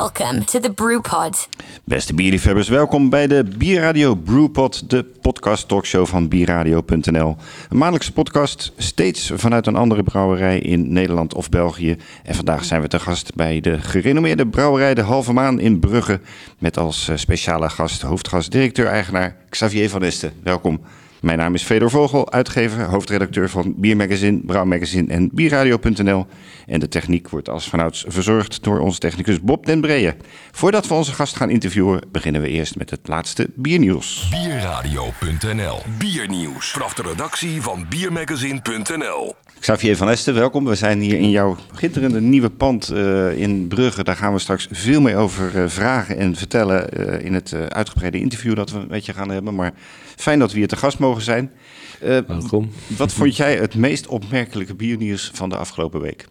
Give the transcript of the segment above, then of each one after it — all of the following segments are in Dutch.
Welcome to the Brewpod. Beste bierliefhebbers, welkom bij de Bierradio Brewpod, de podcast talkshow van bierradio.nl. Een maandelijkse podcast, steeds vanuit een andere brouwerij in Nederland of België. En vandaag zijn we te gast bij de gerenommeerde brouwerij De Halve Maan in Brugge. Met als eh, speciale gast, hoofdgast, directeur-eigenaar Xavier van Esten. Welkom. Mijn naam is Fedor Vogel, uitgever, hoofdredacteur van Biermagazine, Brouwmagazine en Bierradio.nl. En de techniek wordt als vanouds verzorgd door onze technicus Bob den Breeën. Voordat we onze gast gaan interviewen, beginnen we eerst met het laatste biernieuws. Bierradio.nl Biernieuws. Vanaf de redactie van Biermagazine.nl Xavier van Esten, welkom. We zijn hier in jouw gitterende nieuwe pand uh, in Brugge. Daar gaan we straks veel meer over uh, vragen en vertellen uh, in het uitgebreide interview dat we met je gaan hebben. Maar fijn dat we hier te gast mogen zijn. welkom. Wat vond jij het meest opmerkelijke biernieuws van de afgelopen week?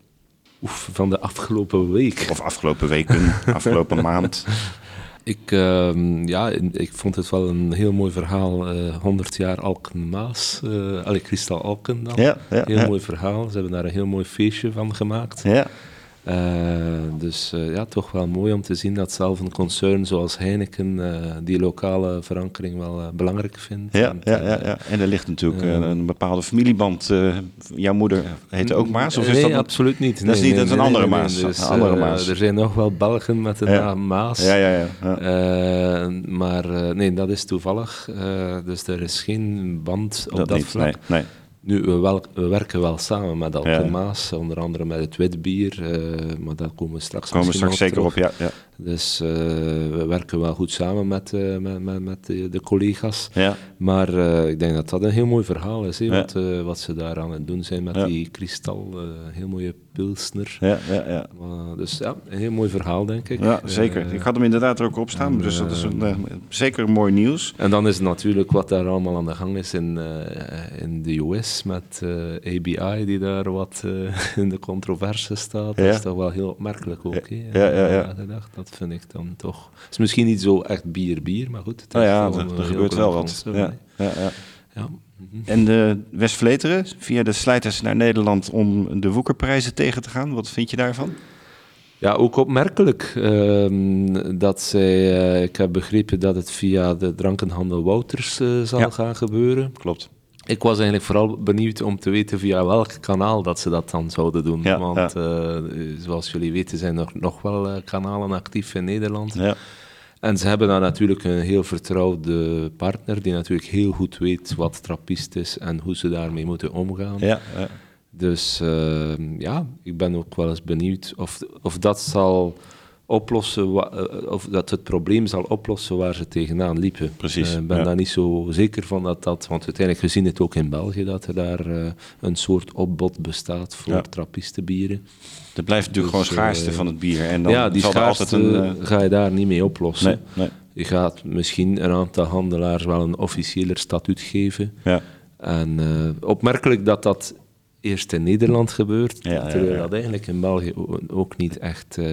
Oef, van de afgelopen week. Of afgelopen weken, afgelopen maand. Ik, uh, ja, ik vond het wel een heel mooi verhaal. Uh, 100 jaar Alken Maas. Uh, Allee, Kristal Alken dan. Ja, ja, heel ja. mooi verhaal. Ze hebben daar een heel mooi feestje van gemaakt. Ja. Uh, dus ja, toch wel mooi om te zien dat zelf een concern zoals Heineken die lokale verankering wel belangrijk vindt. Ja, en, ja, ja, ja, en er ligt natuurlijk een bepaalde familieband. jouw moeder heet ook Maas? Of is nee, dat absoluut niet. Dat is niet, nee, dat is een andere Maas. Dus, een andere Maas. er zijn nog wel Belgen met de naam Maas. Ja, ja, ja. maar nee, dat is toevallig. Dus er is geen band op dat, vlak. Nee, nee. Nu, we, wel, we, werken wel samen met Alken Ja. Maas, onder andere met het witbier, maar daar komen we straks Komen we misschien straks zeker terug. op, ja. ja. Dus we werken wel goed samen met, met, met, met de, de, collega's. ja. Maar ik denk dat dat een heel mooi verhaal is, Ja. wat, wat ze daar aan het doen zijn met Ja. die kristal, heel mooie pilsner. Ja, ja, ja. Dus ja, een heel mooi verhaal, denk ik. ja zeker. Eh, ik had hem inderdaad er ook op staan, dus dat is een, eh, eh, zeker mooi nieuws. En dan is het natuurlijk wat daar allemaal aan de gang is in, eh, in de US met eh, ABI, die daar wat eh, in de controverse staat. Dat is toch wel heel opmerkelijk ook. Ja, ja, ja. Dat vind ik dan toch. Het is misschien niet zo echt bier-bier, maar goed. Nou ja, er, er gebeurt wel wat. Ja, ja, ja. Ja. En de West-Vleteren, via de slijters naar Nederland om de woekerprijzen tegen te gaan. Wat vind je daarvan? Ja, ook opmerkelijk ehm, dat zij, eh, ik heb begrepen dat het via de drankenhandel Wouters eh, zal Ja. gaan gebeuren. Klopt. Ik was eigenlijk vooral benieuwd om te weten via welk kanaal dat ze dat dan zouden doen. Ja, Want eh, zoals jullie weten zijn er nog wel eh, kanalen actief in Nederland. Ja, En ze hebben daar natuurlijk een heel vertrouwde partner die natuurlijk heel goed weet wat trappist is en hoe ze daarmee moeten omgaan. ja, ja. Dus eh, ja, ik ben ook wel eens benieuwd of, of dat zal oplossen, wa- eh, of dat het probleem zal oplossen waar ze tegenaan liepen. Precies, Eh, Ik ben ja. daar niet zo zeker van dat dat, want uiteindelijk we zien het ook in België dat er daar eh, een soort opbod bestaat voor Ja. trappistenbieren. Er blijft natuurlijk Dus, gewoon schaarste eh, van het bier. En dan ja, die zal altijd schaarste een... eh, ga je daar niet mee oplossen. nee, nee. Je gaat misschien een aantal handelaars wel een officiëler statuut geven. Ja, En eh, opmerkelijk dat dat eerst in Nederland gebeurt, Ja, terwijl ja. dat eigenlijk in België ook niet echt eh,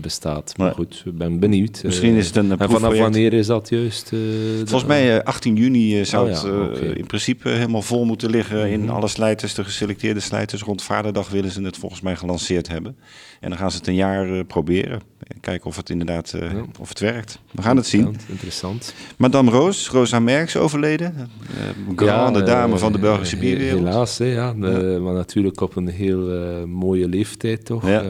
bestaat. Maar goed, ik ben benieuwd. Misschien Eh, is het een, En vanaf wanneer is dat juist? eh, Volgens mij eh, 18 juni zou Oh het. Mhm. in principe helemaal vol moeten liggen in alle slijters. De geselecteerde slijters rond Vaderdag willen ze het volgens mij gelanceerd hebben. En dan gaan ze het een jaar eh, proberen. En kijken of het inderdaad eh, Ja. of het werkt. We gaan het zien. Interessant. Madame Roos, Rosa Merks overleden. Uh, grande dame van de Belgische he- bierwereld. Helaas, hè, ja, de- maar natuurlijk op een heel mooie leeftijd toch. Ja.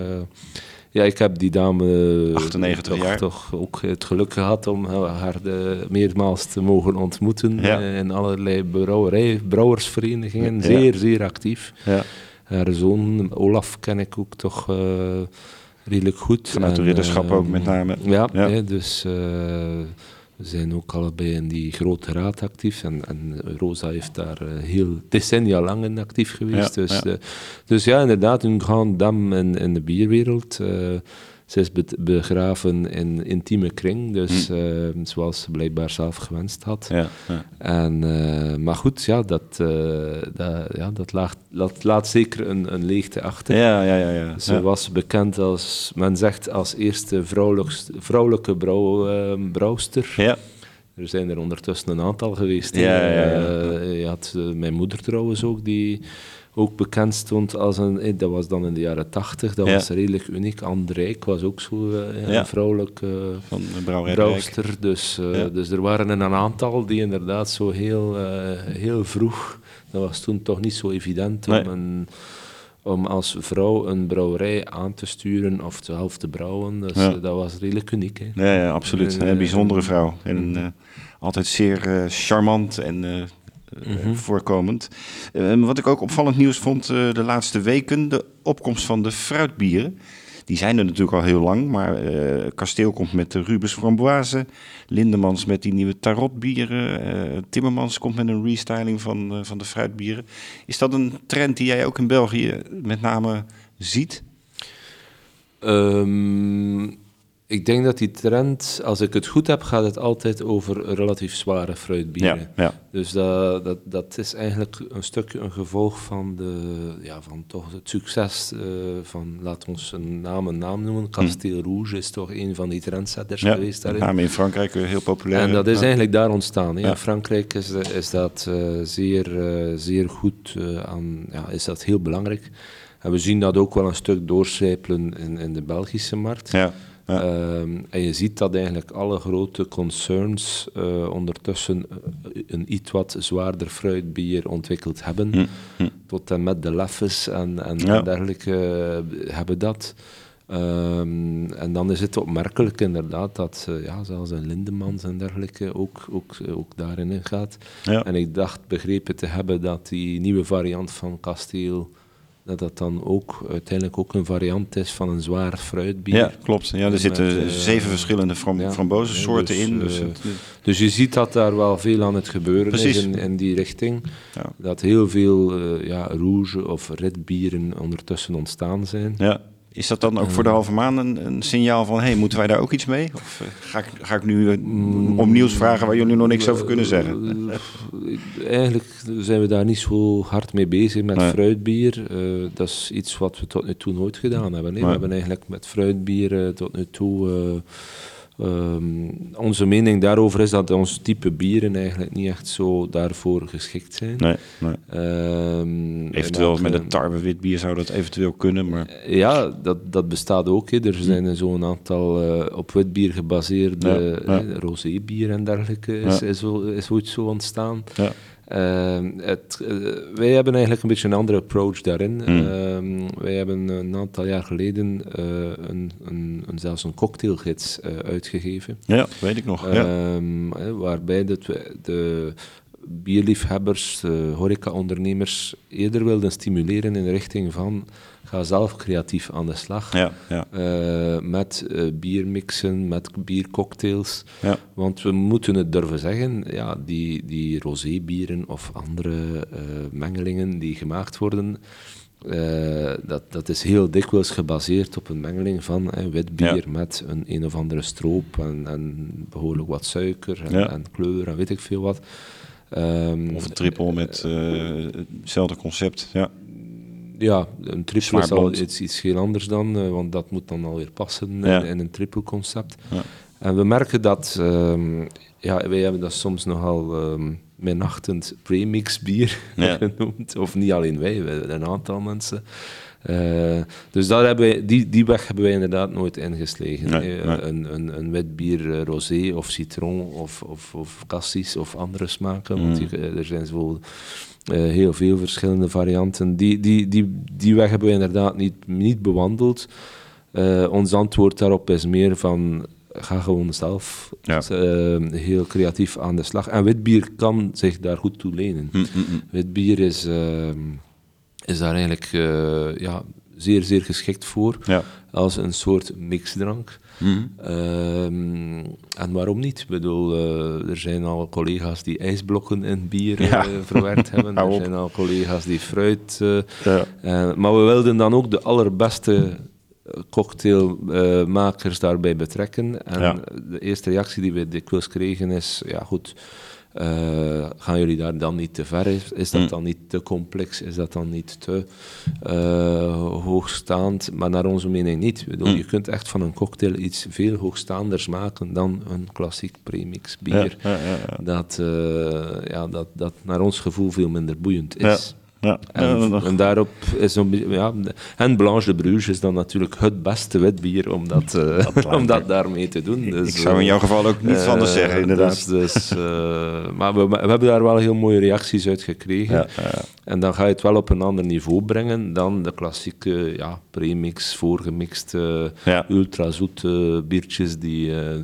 Ja, ik heb die dame eh, 98 toch, jaar. toch ook het geluk gehad om haar de, meermaals te mogen ontmoeten Ja. in allerlei brouwerij, brouwersverenigingen. Ja. Zeer, zeer actief. Ja. Haar zoon Olaf ken ik ook toch eh, redelijk goed. Vanuit de ridderschap eh, ook met name. Ja, dus eh, we zijn ook allebei in die grote raad actief. En, en Rosa heeft daar eh, heel decennia lang in actief geweest. Ja, dus, ja. eh, dus ja, inderdaad, een grande dame in, in de bierwereld. Eh, Ze is be- begraven in intieme kring, dus eh, zoals ze blijkbaar zelf gewenst had. Ja, ja. En, eh, maar goed, ja, dat, eh, dat, ja, dat laat, laat, laat zeker een, een leegte achter. ja, ja, ja, ja. Ze Ja. was bekend als, men zegt, als eerste vrouwelijke brouw, eh, brouwster. Ja, Er zijn er ondertussen een aantal geweest. Ja, ja, ja. Eh, je had eh, mijn moeder trouwens ook, die ook bekend stond als een... eh, Dat was dan in de jaren tachtig, dat Ja. was redelijk uniek. Anne Rijk was ook zo eh, ja, een van Rijk. brouwster. Dus, eh, Ja. dus er waren een aantal die inderdaad zo heel, heel vroeg... Dat was toen toch niet zo evident Nee. om, een, om als vrouw een brouwerij aan te sturen of zelf te brouwen. Dus dat was redelijk uniek. Hè. Ja, ja absoluut. Een bijzondere vrouw. En mhm. altijd zeer charmant en eh, Mhm. voorkomend. Eh, wat ik ook opvallend nieuws vond eh, de laatste weken, de opkomst van de fruitbieren. Die zijn er natuurlijk al heel lang, maar eh, Kasteel komt met de Rubens Framboise, Lindemans met die nieuwe tarotbieren, eh Timmermans komt met een restyling van, eh, van de fruitbieren. Is dat een trend die jij ook in België met name ziet? Ehm, ik denk dat die trend, als ik het goed heb, gaat het altijd over relatief zware fruitbieren. Ja, ja. Dus dat, dat, dat is eigenlijk een stukje een gevolg van, de, ja, van toch het succes eh, van, laat ons een naam een naam noemen, Castel Rouge is toch een van die trendsetters Ja, geweest daarin. name in Frankrijk heel populair. En dat is Ja. eigenlijk daar ontstaan. Ja. In Frankrijk is, is dat eh, zeer, eh, zeer goed aan, ja, is dat heel belangrijk. En we zien dat ook wel een stuk doorcijpelen in, in de Belgische markt. Ja, ja. Ehm, en je ziet dat eigenlijk alle grote concerns eh, ondertussen eh, een iets wat zwaarder fruitbier ontwikkeld hebben. Tot en met de Leffes en, en, Ja. en dergelijke eh, hebben dat. Ehm, en dan is het opmerkelijk inderdaad dat ja, zelfs een Lindemans en dergelijke ook, ook, ook daarin gaat. Ja. En ik dacht begrepen te hebben dat die nieuwe variant van Kasteel, dat dat dan ook uiteindelijk ook een variant is van een zwaar fruitbier. Ja, klopt. Ja, er Met, zitten eh, zeven verschillende fram ja, frambozensoorten dus, in. Dus eh, het- Dus je ziet dat daar wel veel aan het gebeuren Precies. is in, in die richting. Ja. Dat heel veel eh, ja, rouge of red bieren ondertussen ontstaan zijn. ja. Is dat dan ook voor de halve maan een, een signaal van... hey, moeten wij daar ook iets mee? Of eh, ga, ik, ga ik nu eh, om nieuws vragen waar jullie nog niks over kunnen zeggen? Eh, Eigenlijk zijn we daar niet zo hard mee bezig met Nee. fruitbier. Eh, dat is iets wat we tot nu toe nooit gedaan hebben. Nee. We hebben eigenlijk met fruitbier eh, tot nu toe... eh, ehm, onze mening daarover is dat ons type bieren eigenlijk niet echt zo daarvoor geschikt zijn. Nee, nee. Ehm, Eventueel en met een tarwe wit bier zou dat eventueel kunnen, maar... eh, Ja, dat, dat bestaat ook. Er zijn zo'n aantal eh, op wit bier gebaseerde Ja, ja. eh, rosébier en dergelijke is, Ja. is ooit zo ontstaan. Ja. Ehm, het, eh, wij hebben eigenlijk een beetje een andere approach daarin. Hmm. Ehm, wij hebben een aantal jaar geleden eh, een, een, een, zelfs een cocktailgids eh, uitgegeven. ja, weet ik nog. Ja. Ehm, eh, waarbij dat we de bierliefhebbers, de horecaondernemers eerder wilden stimuleren in de richting van ga zelf creatief aan de slag. ja, ja, Eh, met eh, biermixen, met biercocktails. ja. Want we moeten het durven zeggen, ja, die, die rosébieren of andere eh, mengelingen die gemaakt worden, dat, dat is heel dikwijls gebaseerd op een mengeling van eh, wit bier Ja. met een een of andere stroop en, en behoorlijk wat suiker en, Ja. en kleur en weet ik veel wat. Ehm, Of een triple met hetzelfde concept. Ja, Ja, een triple is al iets, iets heel anders dan, eh, want dat moet dan alweer passen Ja. in, in een triple concept. Ja. En we merken dat, ehm, ja, wij hebben dat soms nogal minachtend premix bier Ja. genoemd. Of niet alleen wij, een aantal mensen. Eh, dus daar hebben wij, die, die weg hebben wij inderdaad nooit. Nee, Eh, nee. Een, een, een wit bier eh, rosé of citron of, of, of cassis of andere smaken. Want Mm. die- eh, er zijn zo eh, heel veel verschillende varianten. Die, die, die, die weg hebben we inderdaad niet, niet bewandeld. Eh, ons antwoord daarop is meer van ga gewoon zelf Ja. eh, heel creatief aan de slag. En witbier kan zich daar goed toe lenen. Hm, hm, hm. Witbier is, is daar eigenlijk ja, zeer, zeer geschikt voor. ja. Als een soort mixdrank. Hm. Ehm, en waarom niet? Ik bedoel, eh, er zijn al collega's die ijsblokken in bier Ja. eh, verwerkt hebben. Er zijn al collega's die fruit. eh, Ja. maar we wilden dan ook de allerbeste cocktailmakers daarbij betrekken. En Ja. de eerste reactie die we dikwijls kregen is, ja goed, eh, gaan jullie daar dan niet te ver? Is, is dat dan niet te complex? Is dat dan niet te eh, hoogstaand? Maar naar onze mening niet. Bedoel, Je kunt echt van een cocktail iets veel hoogstaanders maken dan een klassiek premix bier. Ja, ja, ja, ja. Dat, eh, ja, dat, dat naar ons gevoel veel minder boeiend is. Ja. En, Ja, en daarop is beetje- ja, en Blanche de Bruges is dan natuurlijk het beste witbier om dat, eh, om dat daarmee te doen. Dus, ik zou in eh, jouw geval ook niets eh, anders zeggen, inderdaad. Dus, dus, eh, maar we, we hebben daar wel heel mooie reacties uit gekregen. Ja. En dan ga je het wel op een ander niveau brengen dan de klassieke ja, premix, voorgemixte, ultrazoete biertjes die, eh,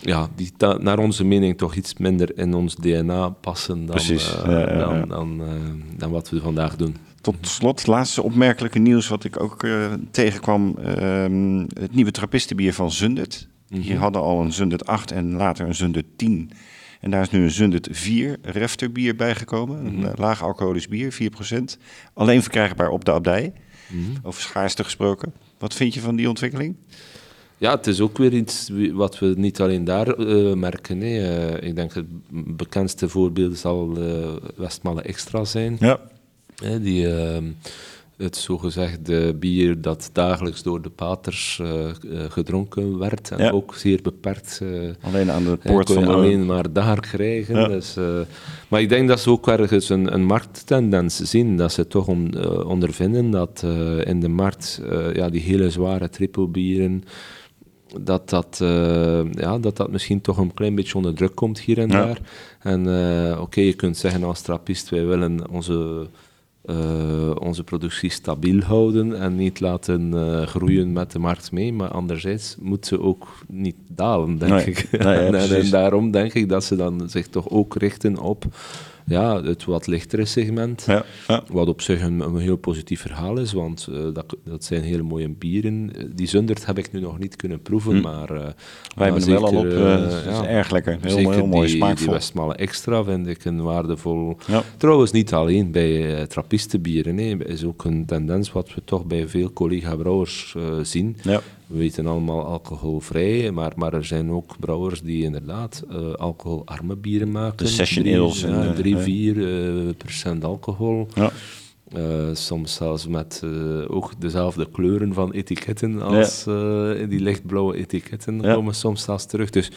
ja, die naar onze mening toch iets minder in ons DNA passen dan, Precies, eh, ja, ja, ja. dan, dan, eh, dan wat we vandaag doen. Tot slot, laatste opmerkelijke nieuws wat ik ook eh, tegenkwam. ehm, het nieuwe trappistenbier van Zundert. Mhm. Die hadden al een Zundert 8 en later een Zundert 10. En daar is nu een Zundert 4 refterbier bijgekomen. Een Mhm. laag alcoholisch bier, 4%. Alleen verkrijgbaar op de abdij. Mhm. Over schaarste gesproken. Wat vind je van die ontwikkeling? Ja, het is ook weer iets wat we niet alleen daar eh, merken. hè. Eh, ik denk het bekendste voorbeeld zal eh Westmalle Extra zijn. Ja. Hè, die, ehm, het zogezegde bier dat dagelijks door de paters gedronken werd. En Ja. ook zeer beperkt. Alleen aan de poort van de... alleen maar daar krijgen. Ja. Dus, maar ik denk dat ze ook ergens een, een markttendens zien. Dat ze toch on- ondervinden dat in de markt ja, die hele zware trippelbieren dat dat, eh, ja, dat dat misschien toch een klein beetje onder druk komt hier en Ja. daar. En eh, oké, je kunt zeggen als trappist, wij willen onze, eh, onze productie stabiel houden en niet laten groeien met de markt mee. Maar anderzijds moet ze ook niet dalen, denk Nee. ik. Nee, ja, en, en daarom denk ik dat ze dan zich toch ook richten op ja, het wat lichtere segment. Ja, ja. Wat op zich een, een heel positief verhaal is, want eh, dat, dat zijn hele mooie bieren. Eh, Die Zundert heb ik nu nog niet kunnen proeven, maar... eh, Wij maar hebben wel al op. het is erg lekker. Heel, heel mooi, die, smaakvol. Die Westmalle Extra vind ik een waardevol... Trouwens, niet alleen bij trappistenbieren. Nee, is ook een tendens wat we toch bij veel collega-brouwers zien. Ja. We weten allemaal alcoholvrij, maar, maar er zijn ook brouwers die inderdaad eh, alcoholarme bieren maken. De session Drie- ales Ja, eh, 3, eh. 4 procent alcohol. Ja. Soms zelfs met ook dezelfde kleuren van etiketten als die lichtblauwe etiketten Ja. komen soms zelfs terug. Dus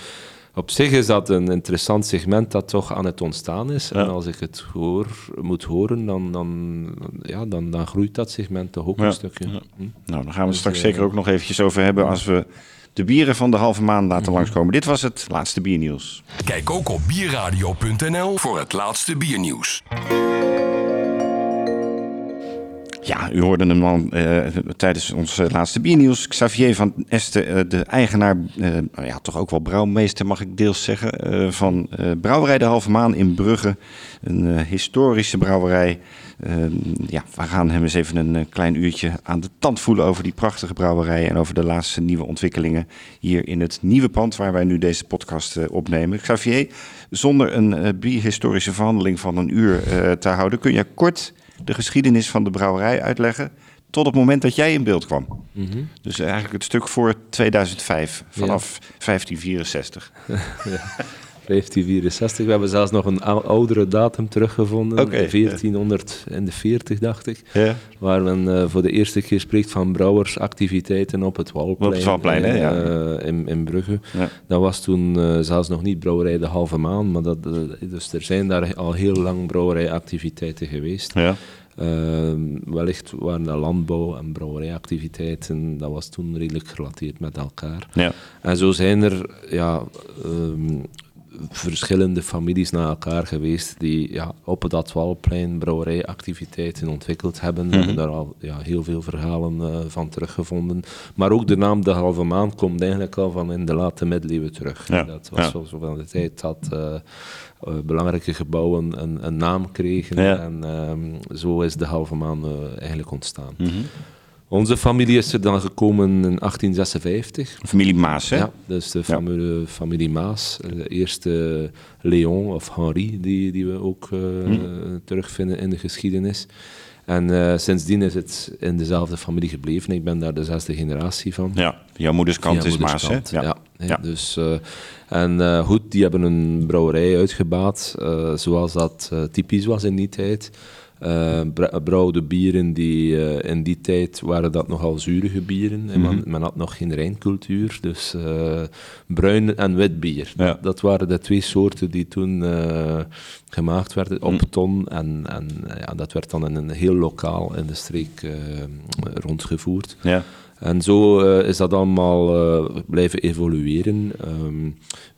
op zich is dat een interessant segment dat toch aan het ontstaan is. En als ik het hoor, moet horen, dan, dan, ja, dan, dan groeit dat segment toch ook Ja. een stukje. Ja. Hm? Nou, daar gaan we Dus, straks eh, zeker ook nog eventjes over hebben als we de bieren van de halve maan Mhm. laten langskomen. Dit was het laatste biernieuws. Kijk ook op bierradio.nl voor het laatste biernieuws. Ja, u hoorde hem al eh, tijdens ons eh, laatste biernieuws. Xavier van Este, eh, de eigenaar, nou ja, toch ook wel brouwmeester mag ik deels zeggen, van Brouwerij de Halve Maan in Brugge. Een historische brouwerij. Eh, ja, we gaan hem eens even een klein uurtje aan de tand voelen over die prachtige brouwerij en over de laatste nieuwe ontwikkelingen hier in het nieuwe pand waar wij nu deze podcast opnemen. Xavier, zonder een bierhistorische verhandeling van een uur te houden, kun je kort de geschiedenis van de brouwerij uitleggen tot het moment dat jij in beeld kwam. Dus eigenlijk het stuk voor 2005, vanaf 1564. 1564. We hebben zelfs nog een ou- oudere datum teruggevonden. Oké, 1440, dacht ik. Ja. Waar men eh, voor de eerste keer spreekt van brouwersactiviteiten op het Walplein. Op het Walplein, ja. eh, in, in Brugge. Ja. Dat was toen eh, zelfs nog niet brouwerij de halve maan. Maar dat, dus er zijn daar al heel lang brouwerijactiviteiten geweest. Ja. Ehm, wellicht waren dat landbouw- en brouwerijactiviteiten. Dat was toen redelijk gerelateerd met elkaar. Ja. En zo zijn er ja, ehm, verschillende families na elkaar geweest die ja, op dat Walplein brouwerijactiviteiten ontwikkeld hebben. We hebben daar al ja, heel veel verhalen eh, van teruggevonden. Maar ook de naam De Halve Maan komt eigenlijk al van in de late middeleeuwen terug. Ja, Dat was ja. zo, van de tijd dat eh, eh, belangrijke gebouwen een, een naam kregen. En ehm, zo is De Halve Maan eigenlijk ontstaan. Mhm. Onze familie is er dan gekomen in 1856. Familie Maas, hè? Ja, dus de familie, familie Maas. De eerste Leon of Henri, die, die we ook eh, terugvinden in de geschiedenis. En eh, sindsdien is het in dezelfde familie gebleven. Ik ben daar de zesde generatie van. Ja, jouw moeders kant is Maas, hè? Ja. Dus, eh, en eh, goed, die hebben een brouwerij uitgebaat, eh, zoals dat eh, typisch was in die tijd. Eh brouwde bieren die eh, in die tijd waren dat nogal zurige bieren. En men, men had nog geen rijncultuur, dus eh, bruin en wit bier. Ja. Dat, dat waren de twee soorten die toen gemaakt werden op ton. En, en ja, dat werd dan in een heel lokaal in de streek rondgevoerd. Ja. En zo eh, is dat allemaal eh, blijven evolueren. Ehm,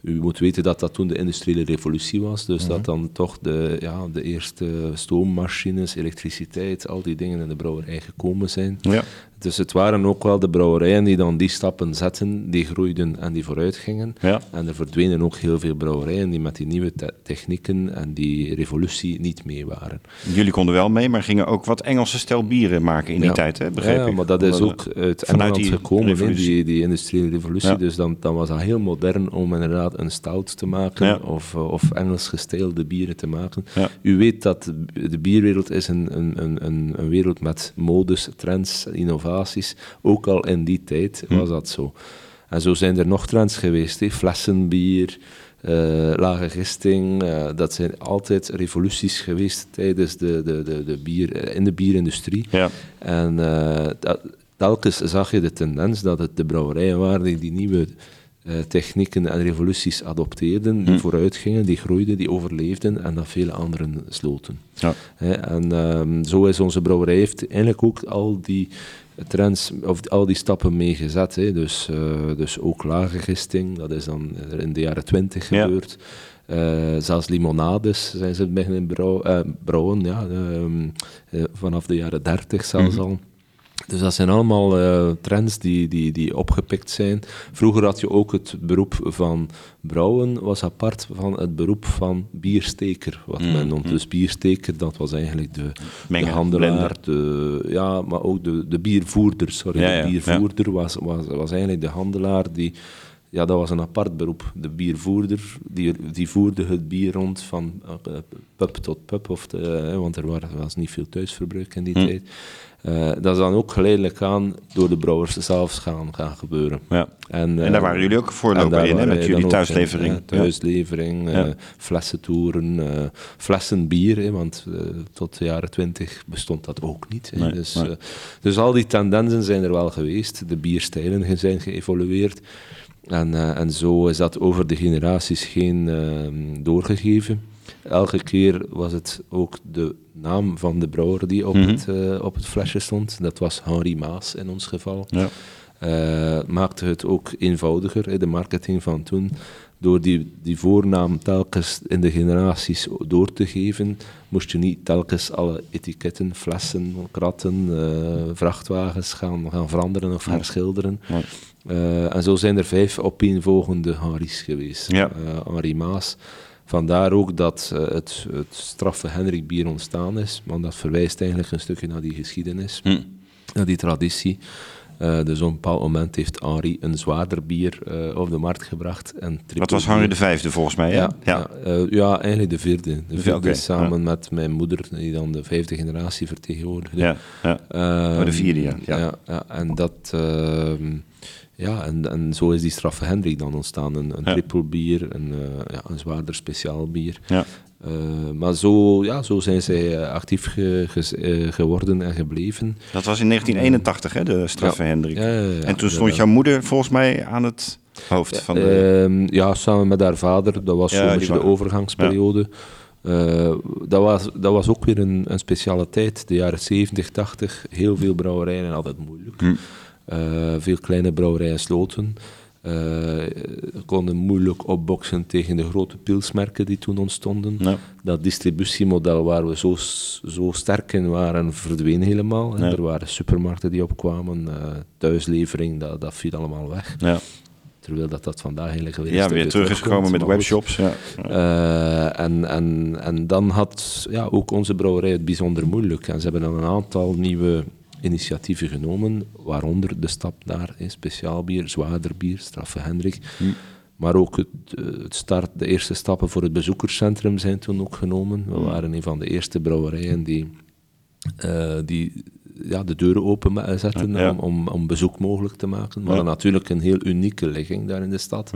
u moet weten dat dat toen de industriële revolutie was, dus dat dan toch de, ja, de eerste stoommachines, elektriciteit, al die dingen in de brouwerij gekomen zijn. Ja. Dus het waren ook wel de brouwerijen die dan die stappen zetten, die groeiden en die vooruit gingen. Ja. En er verdwenen ook heel veel brouwerijen die met die nieuwe te- technieken en die revolutie niet mee waren. Jullie konden wel mee, maar gingen ook wat Engelse stijl bieren maken in die Ja. tijd, hè? Begreep ja, ik? maar dat is ook uit vanuit Engeland die gekomen, die, die industriële revolutie. Ja. Dus dan, dan was dat heel modern om inderdaad een stout te maken Ja. of, eh, of Engels gestylede bieren te maken. Ja. U weet dat de- bierwereld is een, een, een, een, wereld met modes, trends, Ook al in die tijd Hm. was dat zo. En zo zijn er nog trends geweest, hè. flessenbier, eh, lage gisting. eh, dat zijn altijd revoluties geweest tijdens de, de, de, de bier, eh, in de bierindustrie. Ja. En dat- telkens zag je de tendens dat het de brouwerijen waren die die nieuwe technieken en revoluties adopteerden, Hm. die vooruit gingen, die groeiden, die overleefden en dat vele anderen sloten. Ja. En ehm, zo is onze brouwerij heeft eigenlijk ook al die trends, of al die stappen meegezet. Hè. Dus, eh, dus ook lage gisting, dat is dan in de jaren twintig Ja. gebeurd. Eh, zelfs limonades zijn ze beginnen brouw, eh, brouwen, ja, ehm, eh, vanaf de jaren dertig zelfs al. Dus dat zijn allemaal eh, trends die, die, die opgepikt zijn. Vroeger had je ook het beroep van brouwen, was apart van het beroep van biersteker, wat men noemt. Dus biersteker, dat was eigenlijk de, handelaar, de, ja, maar ook de, de biervoerder. Sorry, Ja, ja, de biervoerder was, was, was eigenlijk de handelaar die... Ja, dat was een apart beroep. De biervoerder, die, die voerde het bier rond van eh, pub tot pub, of de, eh, want er was, was niet veel thuisverbruik in die Hm. tijd. Eh, dat is dan ook geleidelijk aan door de brouwers zelfs gaan, gaan gebeuren. Ja. En, En eh, daar waren jullie ook voorloper in, hè, met jullie thuislevering. in, ja, thuislevering, Ja. eh, flessentoeren, eh, flessen bier, hè, want eh, tot de jaren twintig bestond dat ook niet. Hè. Nee, dus, nee. eh, dus al die tendensen zijn er wel geweest. De bierstijlen zijn geëvolueerd. En, eh, en zo is dat over de generaties heen ehm, doorgegeven. Elke keer was het ook de naam van de brouwer die op, Mhm. het, eh, op het flesje stond. Dat was Henri Maas in ons geval. Ja. Eh, maakte het ook eenvoudiger, de marketing van toen. Door die, die voornaam telkens in de generaties door te geven, moest je niet telkens alle etiketten, flessen, kratten, eh, vrachtwagens gaan, gaan veranderen of herschilderen. Eh, en zo zijn er vijf opeenvolgende Henri's geweest. Henri Maas. Vandaar ook dat eh, het, het straffe Hendrik bier ontstaan is, want dat verwijst eigenlijk een stukje naar die geschiedenis, Hm. naar die traditie. Eh, dus op een bepaald moment heeft Henri een zwaarder bier eh, op de markt gebracht. En Wat was Henri de Vijfde volgens mij, hè? ja, ja. eh, ja, eigenlijk de vierde. De vierde samen met mijn moeder, die dan de vijfde generatie vertegenwoordigde. Ja, ja. Ehm, Oh, de vierde, ja. Ja. ja, en dat... ja, en, en zo is die straffe Hendrik dan ontstaan. Een, een Ja. triple bier, een, eh, ja, een zwaarder speciaal bier. Ja. Eh, maar zo, ja, zo zijn zij eh, actief ge- geworden en gebleven. Dat was in 1981, hè, de straffe Ja. Hendrik. Ja, en toen stond jouw moeder volgens mij aan het hoofd van de... Ehm, ja, samen met haar vader. Dat was zo'n beetje de overgangsperiode. Dat, was, dat was ook weer een, een speciale tijd. De jaren 70, 80. Heel veel brouwerijen en altijd moeilijk. Hm. Eh, veel kleine brouwerijen sloten. Eh, konden moeilijk opboksen tegen de grote pilsmerken die toen ontstonden. Ja. Dat distributiemodel waar we zo, zo sterk in waren, verdween helemaal. Ja. Er waren supermarkten die opkwamen. eh, thuislevering, dat, dat viel allemaal weg. Ja, Terwijl dat, dat vandaag eigenlijk weer, ja weer terug is terugkomt, gekomen met webshops. Ja. En, en, en dan had ja, ook onze brouwerij het bijzonder moeilijk. En ze hebben dan een aantal nieuwe initiatieven genomen, waaronder de stap naar eh, speciaal bier, zwaarder bier, Straffe Hendrik. Maar ook het, eh, het start, de eerste stappen voor het bezoekerscentrum zijn toen ook genomen. We waren een van de eerste brouwerijen die, eh, die ja, de deuren open zetten Ja. om, om, om bezoek mogelijk te maken. Maar Ja. natuurlijk een heel unieke ligging daar in de stad.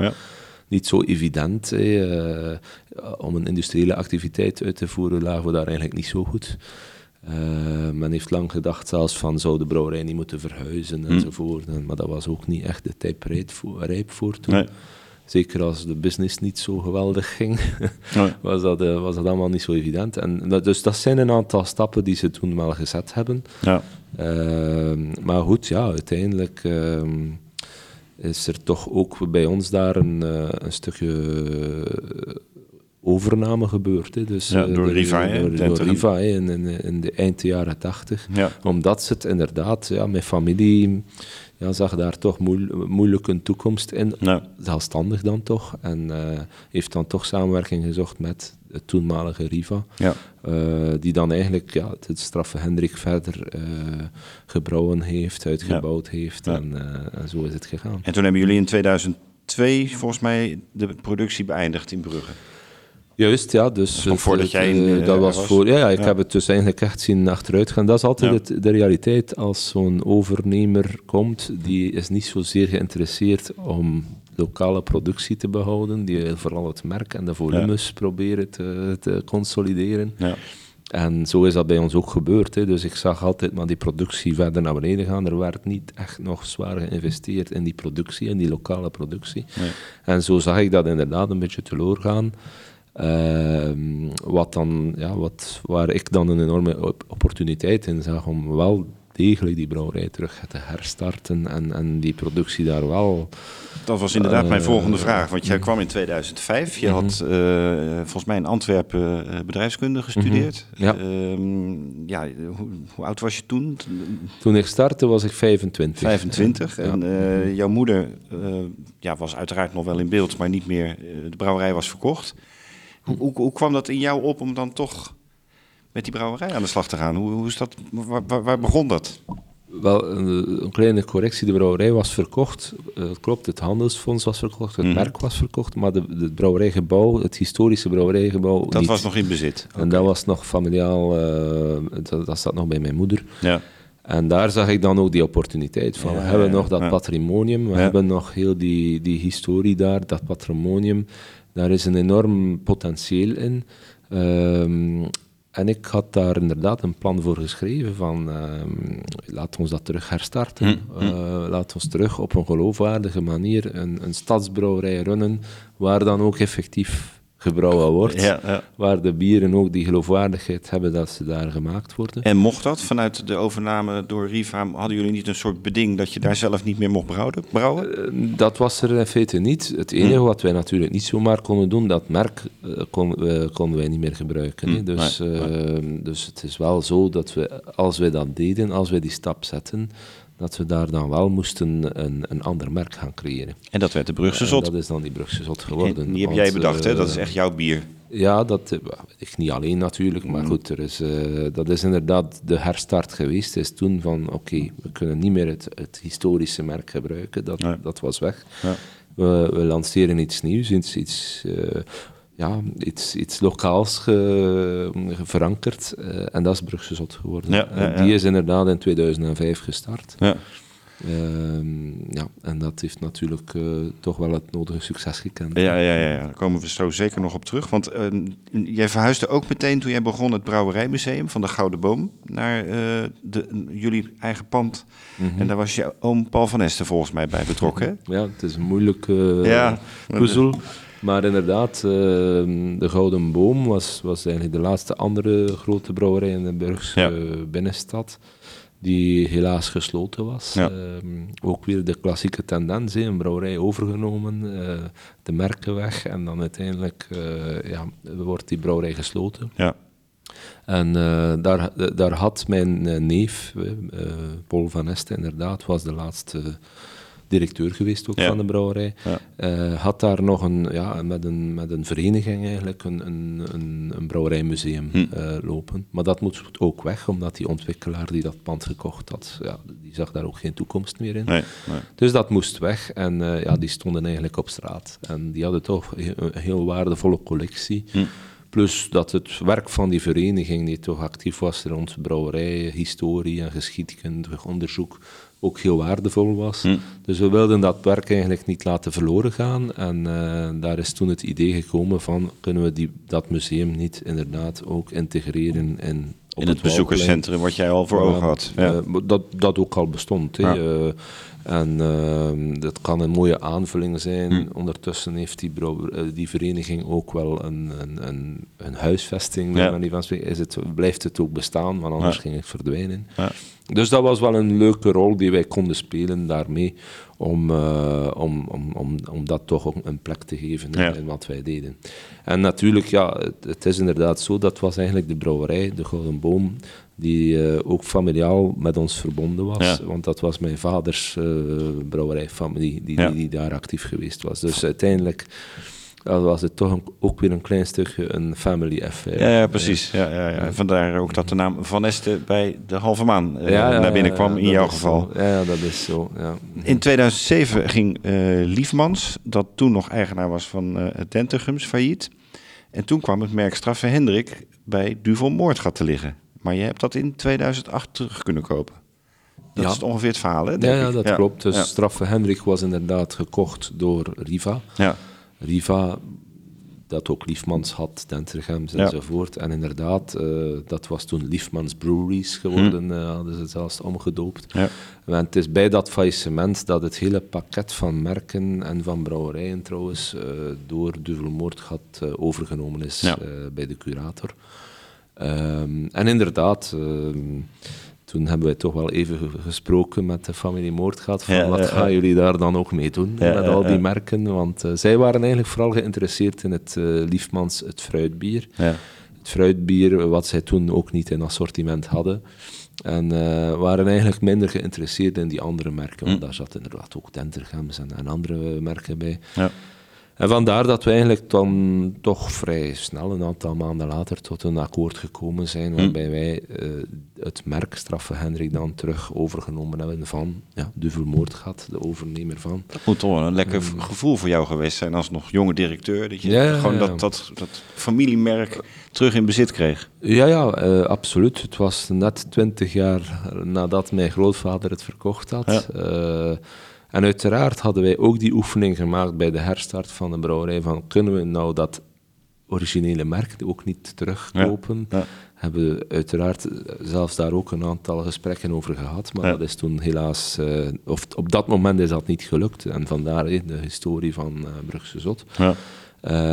Niet zo evident. eh, om een industriële activiteit uit te voeren lagen we daar eigenlijk niet zo goed. Eh, men heeft lang gedacht zelfs van zou de brouwerij niet moeten verhuizen Hm. enzovoort. En, maar dat was ook niet echt de tijd rijp voor, rijp voor toen. Nee. Zeker als de business niet zo geweldig ging, Nee. was, dat, eh, was dat allemaal niet zo evident. En, dat- dus dat zijn een aantal stappen die ze toen wel gezet hebben. Ja. Ehm, maar goed, ja, uiteindelijk ehm, is er toch ook bij ons daar een, eh, een stukje overname gebeurd. Hè. Dus, Ja, eh, door Riva, Door. Riva in, in, in de eind de jaren tachtig. Ja. Omdat ze het inderdaad, ja, mijn familie ja, zag daar toch moe- moeilijk een toekomst in. Ja. Zelfstandig dan toch. En eh, heeft dan toch samenwerking gezocht met het toenmalige Riva. Ja. Eh, die dan eigenlijk ja, het straffe Hendrik verder gebrouwen heeft, uitgebouwd heeft. En zo is het gegaan. En toen hebben jullie in 2002 volgens mij de productie beëindigd in Brugge. Juist, ja. Dus het- voordat het, jij in, eh, eh, dat was was? voor. Ja, ja ik Ja. heb het dus eigenlijk echt zien achteruit gaan. Dat is altijd Ja. het- de realiteit als zo'n overnemer komt. Die is niet zozeer geïnteresseerd om lokale productie te behouden. Die wil vooral het merk en de volumes proberen te, te consolideren. Ja. En zo is dat bij ons ook gebeurd. Hè. Dus ik zag altijd maar die productie verder naar beneden gaan. Er werd niet echt nog zwaar geïnvesteerd in die productie, in die lokale productie. Nee. En zo zag ik dat inderdaad een beetje teloor gaan. Ehm, wat dan, ja, wat, waar ik dan een enorme op- opportuniteit in zag om wel degelijk die brouwerij terug te herstarten en, en die productie daar wel... Dat was inderdaad mijn Eh, volgende vraag. Want jij kwam in 2005. Je Mhm. had eh, volgens mij in Antwerpen eh, bedrijfskunde gestudeerd. Mhm. Ja. Ehm, ja hoe, hoe oud was je toen? Toen ik startte was ik 25. 25. Ja. En eh, jouw moeder ja, was uiteraard nog wel in beeld, maar niet meer. de brouwerij was verkocht. Hoe, hoe, hoe kwam dat in jou op om dan toch met die brouwerij aan de slag te gaan? Hoe, hoe is dat, waar, waar- begon dat? Wel, een, een kleine correctie. De brouwerij was verkocht. Eh, het klopt, het handelsfonds was verkocht, het Mhm. merk was verkocht, maar de, de brouwerijgebouw, het historische brouwerijgebouw Dat niet. was nog in bezit. En dat was nog familiaal, eh, dat, dat zat nog bij mijn moeder. Ja. En daar zag ik dan ook die opportuniteit van. Ja, we hebben ja, nog dat patrimonium, we hebben nog heel die, die historie daar, dat patrimonium. Daar is een enorm potentieel in. Ehm, en ik had daar inderdaad een plan voor geschreven van ehm, laat ons dat terug herstarten. Hm, Eh, laat ons terug op een geloofwaardige manier een, een stadsbrouwerij runnen waar dan ook effectief gebrouwen wordt. Ja, ja. Waar de bieren ook die geloofwaardigheid hebben dat ze daar gemaakt worden. En mocht dat vanuit de overname door Riva, hadden jullie niet een soort beding dat je daar zelf niet meer mocht brouwen? brouwen? Eh, Dat was er in feite niet. Het enige wat wij natuurlijk niet zomaar konden doen, dat merk eh, kon, eh, konden wij niet meer gebruiken. Hm, Dus, nee, eh, dus het is wel zo dat we, als wij dat deden, als wij die stap zetten, dat we daar dan wel moesten een, een ander merk gaan creëren. En dat werd de Brugse En Zot. dat is dan die Brugse Zot En geworden. die heb Want, jij bedacht, hè? eh, Dat is echt jouw bier. Ja, dat eh, ik niet alleen natuurlijk, Mm. maar goed, er is, eh, dat is inderdaad de herstart geweest. Het is toen van, oké, we kunnen niet meer het, het historische merk gebruiken, dat, dat was weg. Ja. We, we lanceren iets nieuws, iets, iets, eh, ja, iets, iets lokaals ge- verankerd, eh, en dat is Brugse Zot geworden. Ja, En ja, ja. Die is inderdaad in 2005 gestart. Ja. Ehm, ja, en dat heeft natuurlijk eh, toch wel het nodige succes gekend. Ja, ja, ja, daar komen we zo zeker nog op terug. Want eh, jij verhuisde ook meteen toen jij begon het Brouwerijmuseum van de Gouden Boom naar eh, de, jullie eigen pand. Mhm. En daar was je oom Paul van Esten volgens mij bij betrokken. Ja, het is een moeilijke puzzel. Maar inderdaad, eh, de Gouden Boom was, was eigenlijk de laatste andere grote brouwerij in de Burgse Ja. binnenstad. Die helaas gesloten was. Ja. Ehm, ook weer de klassieke tendens, een brouwerij overgenomen, eh, de merken weg. En dan uiteindelijk eh, ja, wordt die brouwerij gesloten. Ja. En daar, daar had mijn neef, Paul van Este, inderdaad, was de laatste, directeur geweest ook Ja. van de brouwerij. Ja. Eh, had daar nog een, ja, met, een, met een vereniging eigenlijk een, een, een, een brouwerijmuseum Hm. eh, lopen. Maar dat moet ook weg, omdat die ontwikkelaar die dat pand gekocht had, ja, die zag daar ook geen toekomst meer in. Nee, nee. Dus dat moest weg en eh, ja, die stonden eigenlijk op straat. En die hadden toch een heel waardevolle collectie. Hm. Plus dat het werk van die vereniging, die toch actief was rond brouwerij, historie en geschiedkundig onderzoek, ook heel waardevol was. Hm. Dus we wilden dat werk eigenlijk niet laten verloren gaan. En eh, daar is toen het idee gekomen van, kunnen we die, dat museum niet inderdaad ook integreren in, In het bezoekerscentrum wat jij al voor ogen had. Ja. eh, dat, dat ook al bestond. En ehm, dat kan een mooie aanvulling zijn. Hm. Ondertussen heeft die, eh, die vereniging ook wel een, een, een, een huisvesting. Ja. Van. Is het, blijft het ook bestaan, want anders Ja. ging het verdwijnen. Ja. Dus dat was wel een leuke rol die wij konden spelen daarmee. Om, eh, om, om, om, om dat toch ook een plek te geven in, wat wij deden. En natuurlijk, ja, het, het is inderdaad zo. Dat was eigenlijk de brouwerij, de Gouden Boom, die eh, ook familiaal met ons verbonden was. Ja. Want dat was mijn vaders eh, brouwerijfamilie die, Ja. die, die daar actief geweest was. Dus uiteindelijk ja, was het toch een- ook weer een klein stukje een family affair. Ja, ja, precies. Ja, ja, ja. Vandaar ook dat de naam Van Este bij de halve maan eh, Ja, naar binnen kwam in jouw geval. zo. Ja, dat is zo. Ja. In 2007 ging eh, Liefmans, dat toen nog eigenaar was van eh het Dentegums, failliet. En toen kwam het merk Straffe Hendrik bij Duvel Moordgat te liggen. Maar je hebt dat in 2008 terug kunnen kopen. Dat Ja. is ongeveer het verhaal, hè? Ja, denk ja, ik. dat klopt. Dus Ja. Straffe Hendrik was inderdaad gekocht door Riva. Ja. Riva, dat ook Liefmans had, Dentergems Ja. enzovoort. En inderdaad, eh, dat was toen Liefmans Breweries geworden, Hm. eh, hadden ze het zelfs omgedoopt. Ja. En het is bij dat faillissement dat het hele pakket van merken en van brouwerijen trouwens eh, door Duvelmoordgat eh overgenomen is Ja. bij de curator. Ehm, en inderdaad, ehm, toen hebben wij toch wel even ge- gesproken met de familie Moordgat van Ja, wat ja, gaan ja. jullie daar dan ook mee doen met al die merken. Want eh, zij waren eigenlijk vooral geïnteresseerd in het eh, Liefmans, het fruitbier Ja. het fruitbier, wat zij toen ook niet in assortiment hadden. En eh, waren eigenlijk minder geïnteresseerd in die andere merken, want Hm. daar zat inderdaad ook Dentergems en, en andere merken bij. En vandaar dat we eigenlijk dan toch vrij snel, een aantal maanden later, tot een akkoord gekomen zijn, Hm. waarbij wij eh, het merk Straffe Hendrik dan terug overgenomen hebben van ja, Duvel Moordgat, de overnemer van. Dat moet toch wel een lekker v- gevoel voor jou geweest zijn als nog jonge directeur. Dat je. Ja, gewoon ja. Dat, dat, dat familiemerk terug in bezit kreeg. Ja, ja, eh, absoluut. Het was net twintig jaar nadat mijn grootvader het verkocht had. Ja. Eh, en uiteraard hadden wij ook die oefening gemaakt bij de herstart van de brouwerij van kunnen we nou dat originele merk ook niet terugkopen? Ja, ja. Hebben we uiteraard eh, zelfs daar ook een aantal gesprekken over gehad, maar Ja. dat is toen helaas, eh, of op dat moment is dat niet gelukt. En vandaar eh, de historie van eh Brugse Zot. Ja.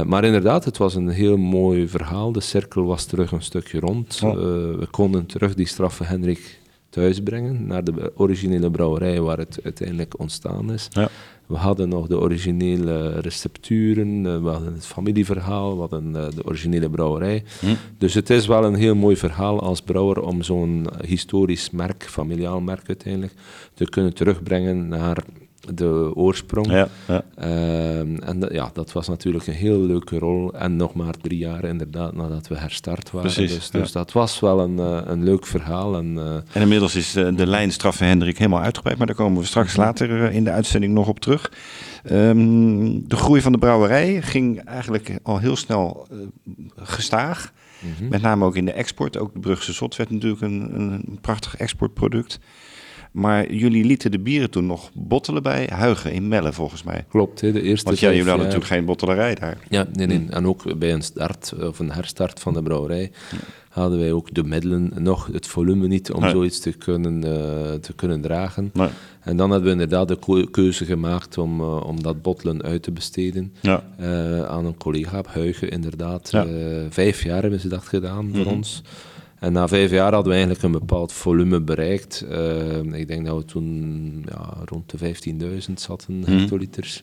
Maar inderdaad, het was een heel mooi verhaal. De cirkel was terug een stukje rond. We konden terug die straffe Hendrik thuisbrengen naar de originele brouwerij waar het uiteindelijk ontstaan is. Ja. We hadden nog de originele recepturen, eh, we hadden het familieverhaal, we hadden eh, de originele brouwerij. Hm. Dus het is wel een heel mooi verhaal als brouwer om zo'n historisch merk, familiaal merk uiteindelijk, te kunnen terugbrengen naar de oorsprong. Ja, ja. Ehm, en dat- ja, dat was natuurlijk een heel leuke rol. En nog maar drie jaar inderdaad nadat we herstart waren. Precies, dus dus ja. dat was wel een, eh, een leuk verhaal. En, eh, En inmiddels is eh, de lijn Straffe Hendrik helemaal uitgebreid, maar daar komen we straks later eh, in de uitzending nog op terug. Ehm, de groei van de brouwerij ging eigenlijk al heel snel gestaag. mhm. Met name ook in de export. Ook de Brugse Zot werd natuurlijk een, een prachtig exportproduct. Maar jullie lieten de bieren toen nog bottelen bij Huigen in Melle, volgens mij. Klopt, hè, de eerste Want ja, vijf jullie hadden natuurlijk geen bottelerij daar. Ja, nee, nee. En ook bij een start of een herstart van de brouwerij hadden wij ook de middelen, nog het volume niet om Nee. zoiets te kunnen, eh, te kunnen dragen. Nee. En dan hebben we inderdaad de keuze gemaakt om, eh, om dat bottelen uit te besteden Ja. eh, aan een collega op Huigen, inderdaad. Ja. Vijf jaar hebben ze dat gedaan voor Mhm. ons. En na vijf jaar hadden we eigenlijk een bepaald volume bereikt. Eh, ik denk dat we toen ja, rond de 15.000 zatten Mhm. hectoliters.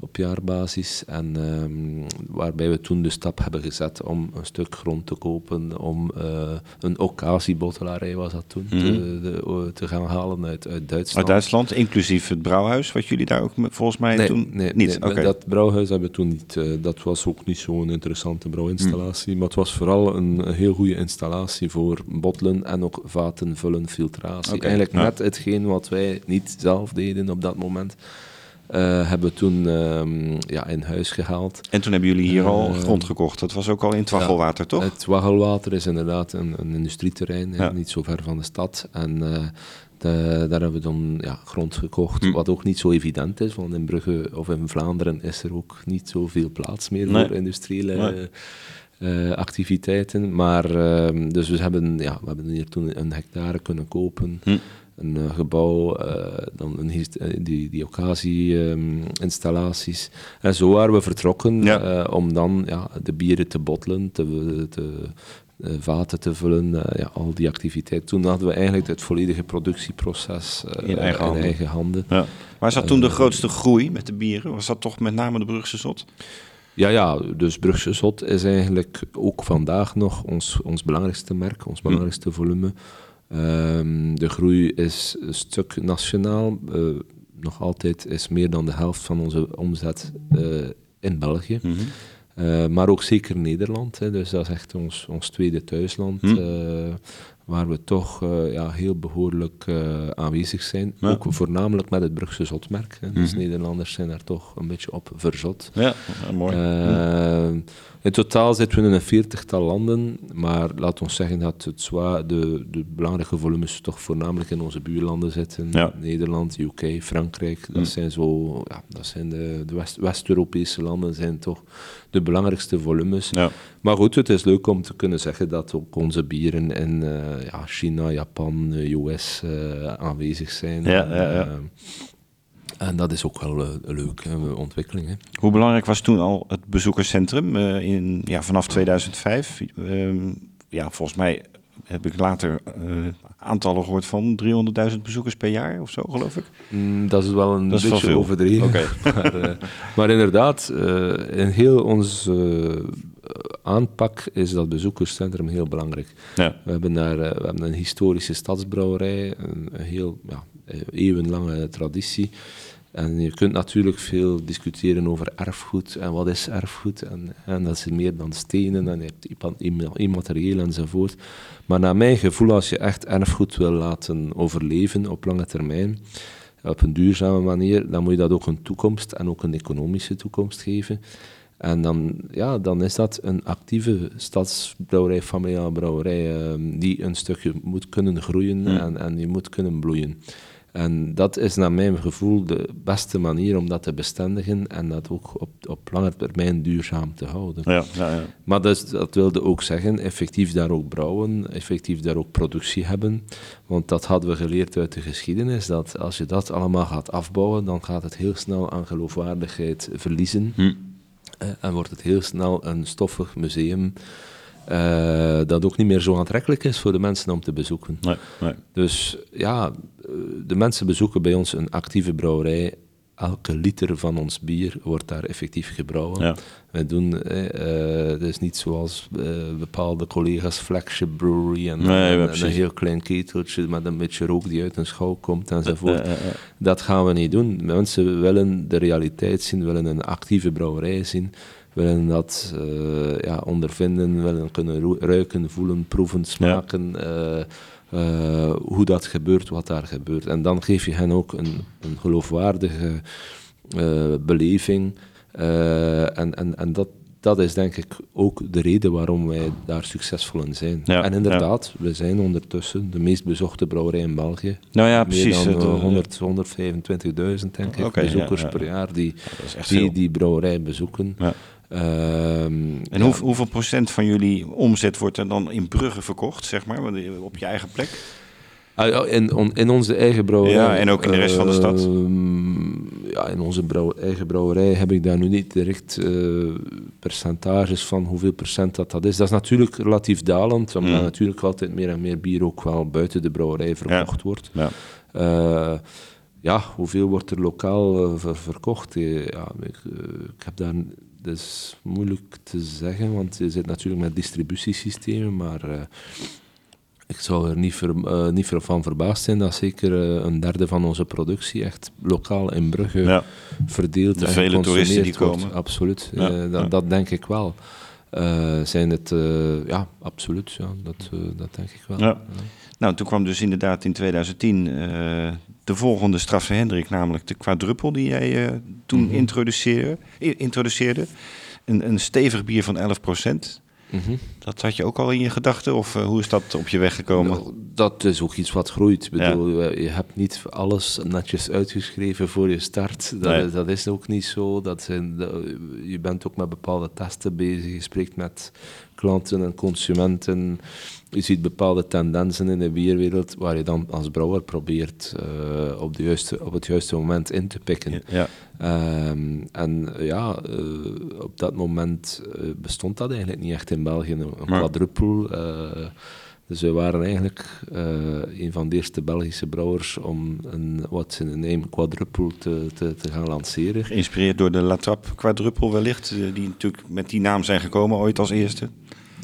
Op jaarbasis. En ehm, waarbij we toen de stap hebben gezet om een stuk grond te kopen, om uh, een occasiebottelarij was dat toen, te, Mhm. de- te gaan halen uit, uit Duitsland. Uit Duitsland, inclusief het brouwhuis, wat jullie daar ook volgens mij Nee, toen nee, niet. nee, dat brouwhuis hebben we toen niet. eh, dat was ook niet zo'n interessante brouwinstallatie. Hmm. Maar het was vooral een, een heel goede installatie voor bottelen en ook vaten vullen, filtratie. Eigenlijk ja. net hetgeen wat wij niet zelf deden op dat moment. Eh, hebben we toen ehm, ja, in huis gehaald. En toen hebben jullie hier al Eh, grond gekocht. Dat was ook al in het Waggelwater, toch? Het Waggelwater is inderdaad een, een industrieterrein, Ja. niet zo ver van de stad. En eh, de- daar hebben we dan ja, grond gekocht, Hm. wat ook niet zo evident is, want in Brugge of in Vlaanderen is er ook niet zoveel plaats meer Nee. voor industriële Nee. activiteiten. Maar ehm, dus we hebben, ja, we hebben hier toen een hectare kunnen kopen. Hm. Een eh, gebouw, eh, dan een, eh, die, die occasie-installaties. en zo waren we vertrokken Ja. om dan ja, de bieren te bottelen, te, te, vaten te vullen, ja, al die activiteit. Toen hadden we eigenlijk het volledige productieproces In eigen handen. eigen handen. Ja. Waar zat toen de grootste groei met de bieren? Was dat toch met name de Brugse Zot? Ja, ja, dus Brugse Zot is eigenlijk ook vandaag nog ons, ons belangrijkste merk, ons belangrijkste volume. Ehm, de groei is een stuk nationaal. eh, nog altijd is meer dan de helft van onze omzet eh, in België. Mhm. Eh, maar ook zeker Nederland. Hè, dus dat is echt ons, ons tweede thuisland. Hm. Waar we toch eh, ja, heel behoorlijk eh, aanwezig zijn. Ja. Ook voornamelijk met het Brugse Zotmerk. Hè. Dus Mhm. Nederlanders zijn daar toch een beetje op verzot. Ja, mooi. Eh, in totaal zitten we in een veertigtal landen, maar laat ons zeggen dat het zwaar, de, de belangrijke volumes toch voornamelijk in onze buurlanden zitten. Ja. Nederland, UK, Frankrijk, dat Mm. zijn zo, ja, dat zijn de, de West- West-Europese landen zijn toch de belangrijkste volumes. ja. Maar goed, het is leuk om te kunnen zeggen dat ook onze bieren in eh, ja, China, Japan, eh, US eh, aanwezig zijn. Ja. Eh, en dat is ook wel een leuke ontwikkeling. Hè. Hoe belangrijk was toen al het bezoekerscentrum in, ja, vanaf 2005? Ehm, ja, volgens mij heb ik later eh, aantallen gehoord van 300.000 bezoekers per jaar of zo, geloof ik. Mm, dat is wel een Dat is wel beetje overdreven. Maar, eh, maar inderdaad, eh, in heel ons eh, aanpak is dat bezoekerscentrum heel belangrijk. Ja. We hebben daar we hebben een historische stadsbrouwerij, een, een heel ja, eeuwenlange traditie. En je kunt natuurlijk veel discussiëren over erfgoed en wat is erfgoed. En, en dat is meer dan stenen en je hebt imma- imma- immaterieel enzovoort. Maar naar mijn gevoel, als je echt erfgoed wil laten overleven op lange termijn, op een duurzame manier, dan moet je dat ook een toekomst en ook een economische toekomst geven. En dan, ja, dan is dat een actieve stadsbrouwerij, familiale brouwerij, eh, die een stukje moet kunnen groeien en, en die moet kunnen bloeien. En dat is naar mijn gevoel de beste manier om dat te bestendigen en dat ook op, op lange termijn duurzaam te houden. Ja, ja, ja. Maar dus, dat wilde ook zeggen, effectief daar ook brouwen, effectief daar ook productie hebben. Want dat hadden we geleerd uit de geschiedenis, dat als je dat allemaal gaat afbouwen, dan gaat het heel snel aan geloofwaardigheid verliezen. Hm. Eh, en wordt het heel snel een stoffig museum eh, dat ook niet meer zo aantrekkelijk is voor de mensen om te bezoeken. Nee, nee. Dus ja, eh, de mensen bezoeken bij ons een actieve brouwerij. Elke liter van ons bier wordt daar effectief gebrouwen. Ja. Wij doen, eh, eh, het is niet zoals bepaalde collega's flagship brewery en, Nee, en- een heel klein keteltje met een beetje rook die uit een schouw komt enzovoort. Dat gaan we niet doen. Mensen willen de realiteit zien, willen een actieve brouwerij zien, willen dat eh, ja, ondervinden, willen kunnen ru- ruiken, voelen, proeven, smaken. eh, eh, hoe dat gebeurt, wat daar gebeurt. En dan geef je hen ook een, een geloofwaardige beleving. En en, en dat, dat is denk ik ook de reden waarom wij daar succesvol in zijn. Ja, en inderdaad, we zijn ondertussen de meest bezochte brouwerij in België. Nou ja, precies. Meer dan 100, 125.000 denk ik bezoekers ja. per jaar die, die die brouwerij bezoeken. Ehm, En ja, hoeveel procent van jullie omzet wordt er dan in Brugge verkocht, zeg maar, op je eigen plek? Ah, in, on- in onze eigen brouwerij. Ja, en ook in de rest van de stad. Ehm, ja, in onze brouw- eigen brouwerij heb ik daar nu niet direct eh, percentages van hoeveel procent dat, dat is. Dat is natuurlijk relatief dalend, omdat Mm. natuurlijk altijd meer en meer bier ook wel buiten de brouwerij verkocht wordt. Ja. Eh, ja, hoeveel wordt er lokaal ver, verkocht? Ja, ik, ik, heb daar, dat is moeilijk te zeggen, want je zit natuurlijk met distributiesystemen, maar uh, ik zou er niet, ver, niet van verbaasd zijn dat zeker een derde van onze productie echt lokaal in Brugge ja. verdeeld De en vele toeristen die wordt. komen. Absoluut, ja, dat, dat, denk ik wel. zijn het, ja, absoluut, ja, dat, dat denk ik wel. Nou, toen kwam dus inderdaad in 2010 uh, de volgende straffe Hendrik, namelijk de quadruppel die jij uh, toen mm -hmm. introduceerde. introduceerde. Een, een stevig bier van 11 procent. Mm -hmm. Dat had je ook al in je gedachten, of uh, hoe is dat op je weg gekomen? Nou, dat is ook iets wat groeit. Ik bedoel, ja. Je hebt niet alles netjes uitgeschreven voor je start. Dat, nee. dat is ook niet zo. Dat zijn, dat, je bent ook met bepaalde testen bezig. Je spreekt met klanten en consumenten. Je ziet bepaalde tendensen in de bierwereld waar je dan als brouwer probeert uh, op, de juiste, op het juiste moment in te pikken. Ja. Um, en ja, uh, op dat moment uh, bestond dat eigenlijk niet echt in België, een Maar- quadruppel. uh, dus we waren eigenlijk een van de eerste Belgische brouwers om een, wat in de name quadruppel te, te, te gaan lanceren. Geïnspireerd door de Latrap quadruppel wellicht, eh, die natuurlijk met die naam zijn gekomen ooit als eerste.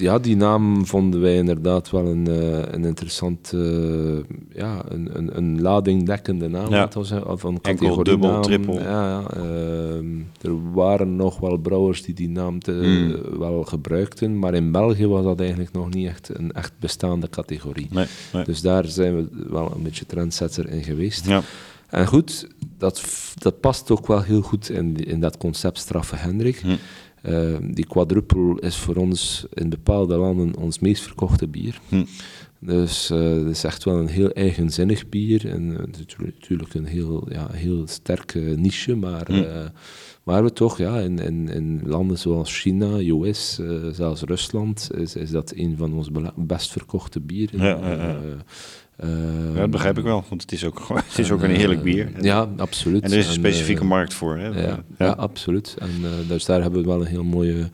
Ja, die naam vonden wij inderdaad wel een, uh, een interessant, uh, ja, een, een, een ladingdekkende naam. Ja. Of een Enkel, categorie dubbel, naam. triple. Ja, ja, ehm, er waren nog wel brouwers die die naam te, Hmm. wel gebruikten, maar in België was dat eigenlijk nog niet echt een echt bestaande categorie. Nee, nee. Dus daar zijn we wel een beetje trendsetter in geweest. Ja. En goed, dat, dat past ook wel heel goed in, in dat concept straffe Hendrik. Hm. Eh, die quadruppel is voor ons in bepaalde landen ons meest verkochte bier. Hm. Dus eh, het is echt wel een heel eigenzinnig bier. En eh, natuurlijk- een heel, ja, heel sterke niche, maar Hm. waar we toch ja, in, in, in landen zoals China, US, zelfs Rusland, is, is dat een van onze best verkochte bieren. Ja, ja, ja. Eh, eh, Ja, dat begrijp ik wel, want het is ook, gewoon- het is ook een heerlijk bier. En, Ja, absoluut. en er is een En, specifieke eh, markt voor. Hè? ja, ja. absoluut. En eh, dus daar hebben we wel een heel mooie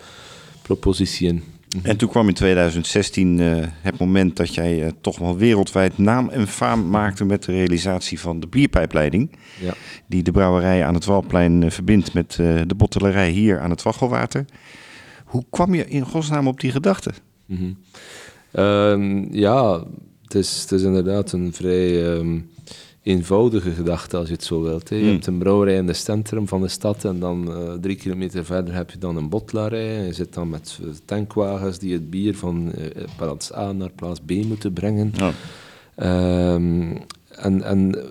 propositie in. En toen kwam in 2016 eh, het moment dat jij eh, toch wel wereldwijd naam en faam maakte met de realisatie van de bierpijpleiding. Ja. Die de brouwerij aan het Walplein verbindt met eh, de bottelerij hier aan het Wachelwater. Hoe kwam je in godsnaam op die gedachte? Mhm. Ehm, ja, het is, het is inderdaad een vrij ehm, eenvoudige gedachte als je het zo wilt. Je Hmm. hebt een brouwerij in het centrum van de stad en dan eh, drie kilometer verder heb je dan een bottelarij. En je zit dan met eh, tankwagens die het bier van eh, plaats A naar plaats B moeten brengen. Ehm, en, en eh,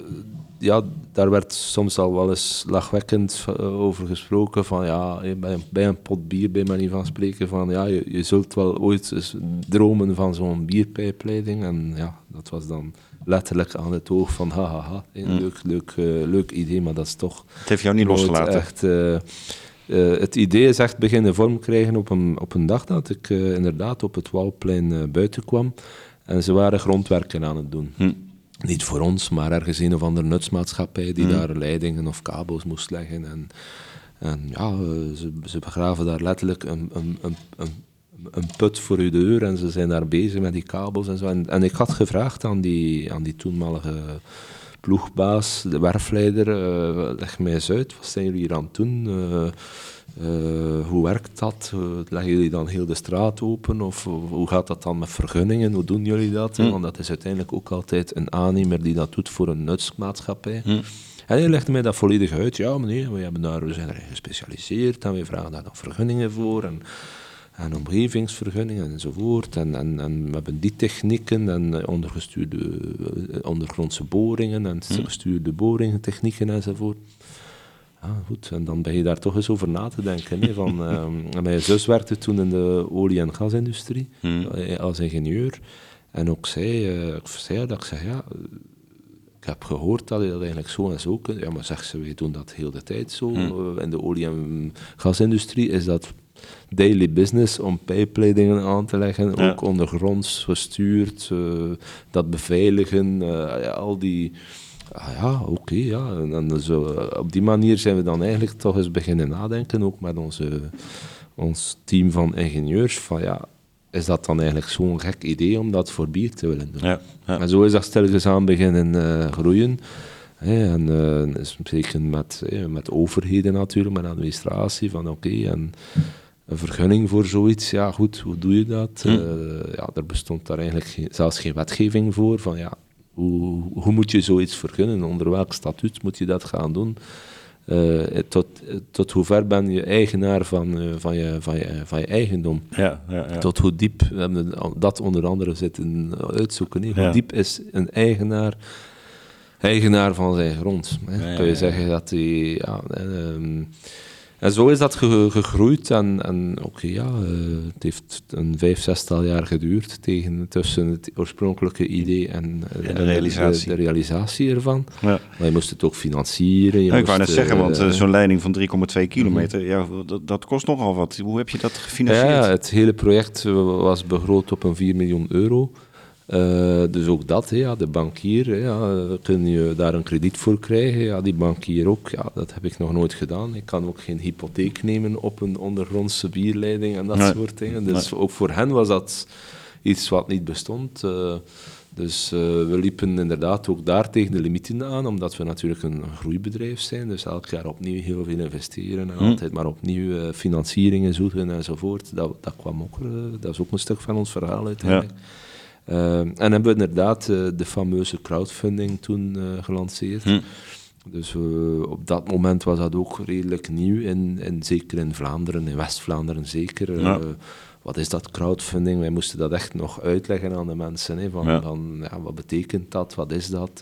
ja, daar werd soms al wel eens lachwekkend eh, over gesproken van ja, bij een, bij een pot bier, bij manier van spreken, van ja, je, je zult wel ooit eens dromen van zo'n bierpijpleiding. En ja, dat was dan letterlijk aan het oog van hahaha, ha, ha, eh, Mm. leuk, leuk, eh, leuk idee, maar dat is toch Het heeft jou niet losgelaten. Echt, eh, het idee is echt beginnen vorm krijgen op een, op een dag dat ik inderdaad op het Walplein buiten kwam. En ze waren grondwerken aan het doen. Hm. Niet voor ons, maar ergens een of andere nutsmaatschappij die Hm. daar leidingen of kabels moest leggen. En, en ja, ze, ze begraven daar letterlijk een, een, een, een, een put voor uw deur en ze zijn daar bezig met die kabels en zo. En, en ik had gevraagd aan die, aan die toenmalige ploegbaas, de werfleider, eh, leg mij eens uit, wat zijn jullie hier aan het doen? Eh, eh, hoe werkt dat? Eh, leggen jullie dan heel de straat open? Of, of hoe gaat dat dan met vergunningen? Hoe doen jullie dat? Hm. Want dat is uiteindelijk ook altijd een aannemer die dat doet voor een nutsmaatschappij. Hm. En hij legde mij dat volledig uit. Ja, meneer, we, hebben daar, we zijn erin gespecialiseerd en we vragen daar dan vergunningen voor. En, en omgevingsvergunningen enzovoort. En, en, en we hebben die technieken en eh, ondergestuurde eh, ondergrondse boringen en gestuurde boringtechnieken enzovoort. Ja, goed. En dan ben je daar toch eens over na te denken. Hè, van, en mijn zus werkte toen in de olie- en gasindustrie Hm. eh, als ingenieur. En ook zij, eh, ik zei dat ik zeg, ja, eh, ik heb gehoord dat je dat eigenlijk zo en zo kunt. Ja, maar zegt ze, wij doen dat heel de tijd zo. Hm. Eh, In de olie- en gasindustrie is dat daily business om pijpleidingen aan te leggen, Ja. ook ondergronds gestuurd, eh, dat beveiligen, eh, ja, al die... Ah ja, oké, ja. En, en zo, eh, op die manier zijn we dan eigenlijk toch eens beginnen nadenken, ook met onze, ons team van ingenieurs, van ja, is dat dan eigenlijk zo'n gek idee om dat voor bier te willen doen? Ja, ja. En zo is dat stilletjes aan beginnen eh, groeien. En uh, zeker met, met overheden natuurlijk, met administratie, van oké, en een vergunning voor zoiets, ja goed, hoe doe je dat? Hm. ja, er bestond daar eigenlijk zelfs geen wetgeving voor, van ja, hoe, hoe moet je zoiets vergunnen? Onder welk statuut moet je dat gaan doen? Uh, tot, tot hoe ver ben je eigenaar van, uh, van, je, van, je, van je eigendom? Ja, ja, ja. Tot hoe diep, we hebben dat onder andere zitten uitzoeken. Hoe diep is een eigenaar eigenaar van zijn grond? Hè? Kun je zeggen dat hij... Ja, uh, en zo is dat gegroeid en, en oké, ja, uh, het heeft een vijf, zestal jaar geduurd tegen, tussen het oorspronkelijke idee en, uh, de, realisatie. De, de, realisatie ervan. Ja. Maar je moest het ook financieren. Je ja, ik wou net zeggen, want uh, zo'n leiding van 3,2 kilometer, mm -hmm. ja, dat, dat, kost nogal wat. Hoe heb je dat gefinancierd? Ja, het hele project was begroot op een 4 miljoen euro. Uh, dus ook dat, hè, ja, de bankier, hè, ja, kun je daar een krediet voor krijgen? Ja, die bankier ook, ja, dat heb ik nog nooit gedaan. Ik kan ook geen hypotheek nemen op een ondergrondse bierleiding en dat soort dingen. Dus ook voor hen was dat iets wat niet bestond. Uh, dus uh, we liepen inderdaad ook daar tegen de limieten aan, omdat we natuurlijk een, groeibedrijf zijn. Dus elk jaar opnieuw heel veel investeren en hm. altijd maar opnieuw financieringen zoeken enzovoort. Dat, dat kwam ook, dat is ook een stuk van ons verhaal uiteindelijk. Ja. Uh, en hebben we inderdaad uh, de fameuze crowdfunding toen uh, gelanceerd. Hm. Dus op dat moment was dat ook redelijk nieuw, in, in, zeker in Vlaanderen, in West-Vlaanderen zeker. Ja. wat is dat crowdfunding? Wij moesten dat echt nog uitleggen aan de mensen. Hè, van, ja. van ja, wat betekent dat? Wat is dat?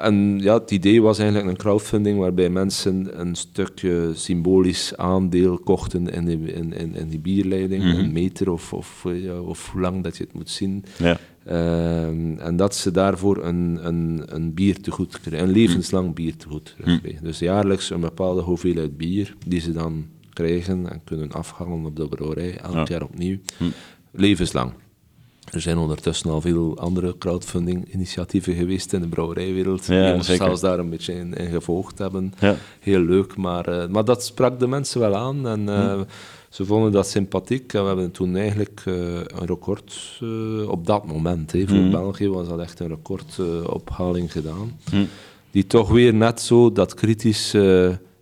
En ja, het idee was eigenlijk een crowdfunding waarbij mensen een stukje symbolisch aandeel kochten in die, in, in, in die bierleiding, mm -hmm. een meter of, of, ja, of hoe lang dat je het moet zien. Ja. Uh, en dat ze daarvoor een, een, een bier te goed krijgen, een levenslang bier te goed krijgen. Dus jaarlijks een bepaalde hoeveelheid bier die ze dan krijgen en kunnen afhangen op de brouwerij, elk ja. jaar opnieuw, levenslang. Er zijn ondertussen al veel andere crowdfunding-initiatieven geweest in de brouwerijwereld, ja, die ons zelfs daar een beetje in, in gevolgd hebben. Ja. Heel leuk, maar, uh, maar dat sprak de mensen wel aan en uh, ze vonden dat sympathiek. En we hebben toen eigenlijk uh, een record op dat moment, hè, voor mm. België was dat echt een recordophaling gedaan, mm. die toch weer net zo dat kritisch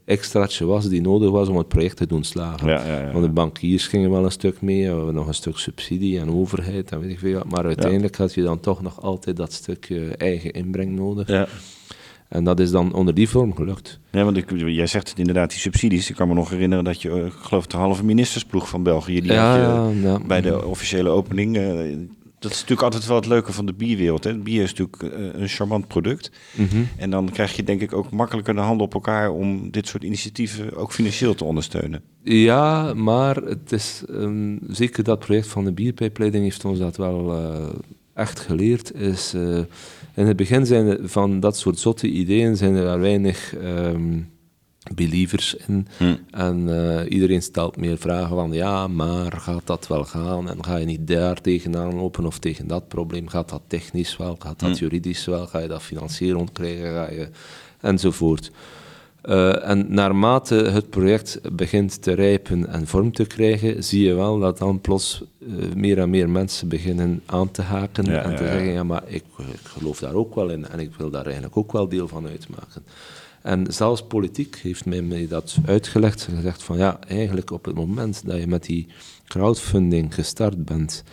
extraatje was die nodig was om het project te doen slagen. Ja, ja, ja. Want de bankiers gingen wel een stuk mee, we hebben nog een stuk subsidie en overheid en weet ik veel. Maar uiteindelijk had je dan toch nog altijd dat stukje eigen inbreng nodig. En dat is dan onder die vorm gelukt. Ja, want ik, jij zegt het inderdaad, die subsidies. Ik kan me nog herinneren dat je, ik geloof de halve ministersploeg van België, die had je bij de officiële opening, uh, dat is natuurlijk altijd wel het leuke van de bierwereld. Hè. Bier is natuurlijk eh, een charmant product. Mhm. En dan krijg je denk ik ook makkelijker de handen op elkaar om dit soort initiatieven ook financieel te ondersteunen. Ja, maar het is um, zeker dat project van de bierpijpleiding heeft ons dat wel uh, echt geleerd. Is, uh, in het begin zijn van dat soort zotte ideeën zijn er weinig. Um, believers in. Hm. En uh, iedereen stelt meer vragen van ja, maar gaat dat wel gaan? En ga je niet daar tegenaan lopen of tegen dat probleem? Gaat dat technisch wel? Gaat dat hm. juridisch wel? Ga je dat financieel ontkrijgen? Ga je... Enzovoort. Uh, en naarmate het project begint te rijpen en vorm te krijgen, zie je wel dat dan plots uh, meer en meer mensen beginnen aan te haken ja, en te zeggen, ja, maar ik, ik geloof daar ook wel in en ik wil daar eigenlijk ook wel deel van uitmaken. En zelfs politiek heeft mij dat uitgelegd en gezegd van ja, eigenlijk op het moment dat je met die crowdfunding gestart bent,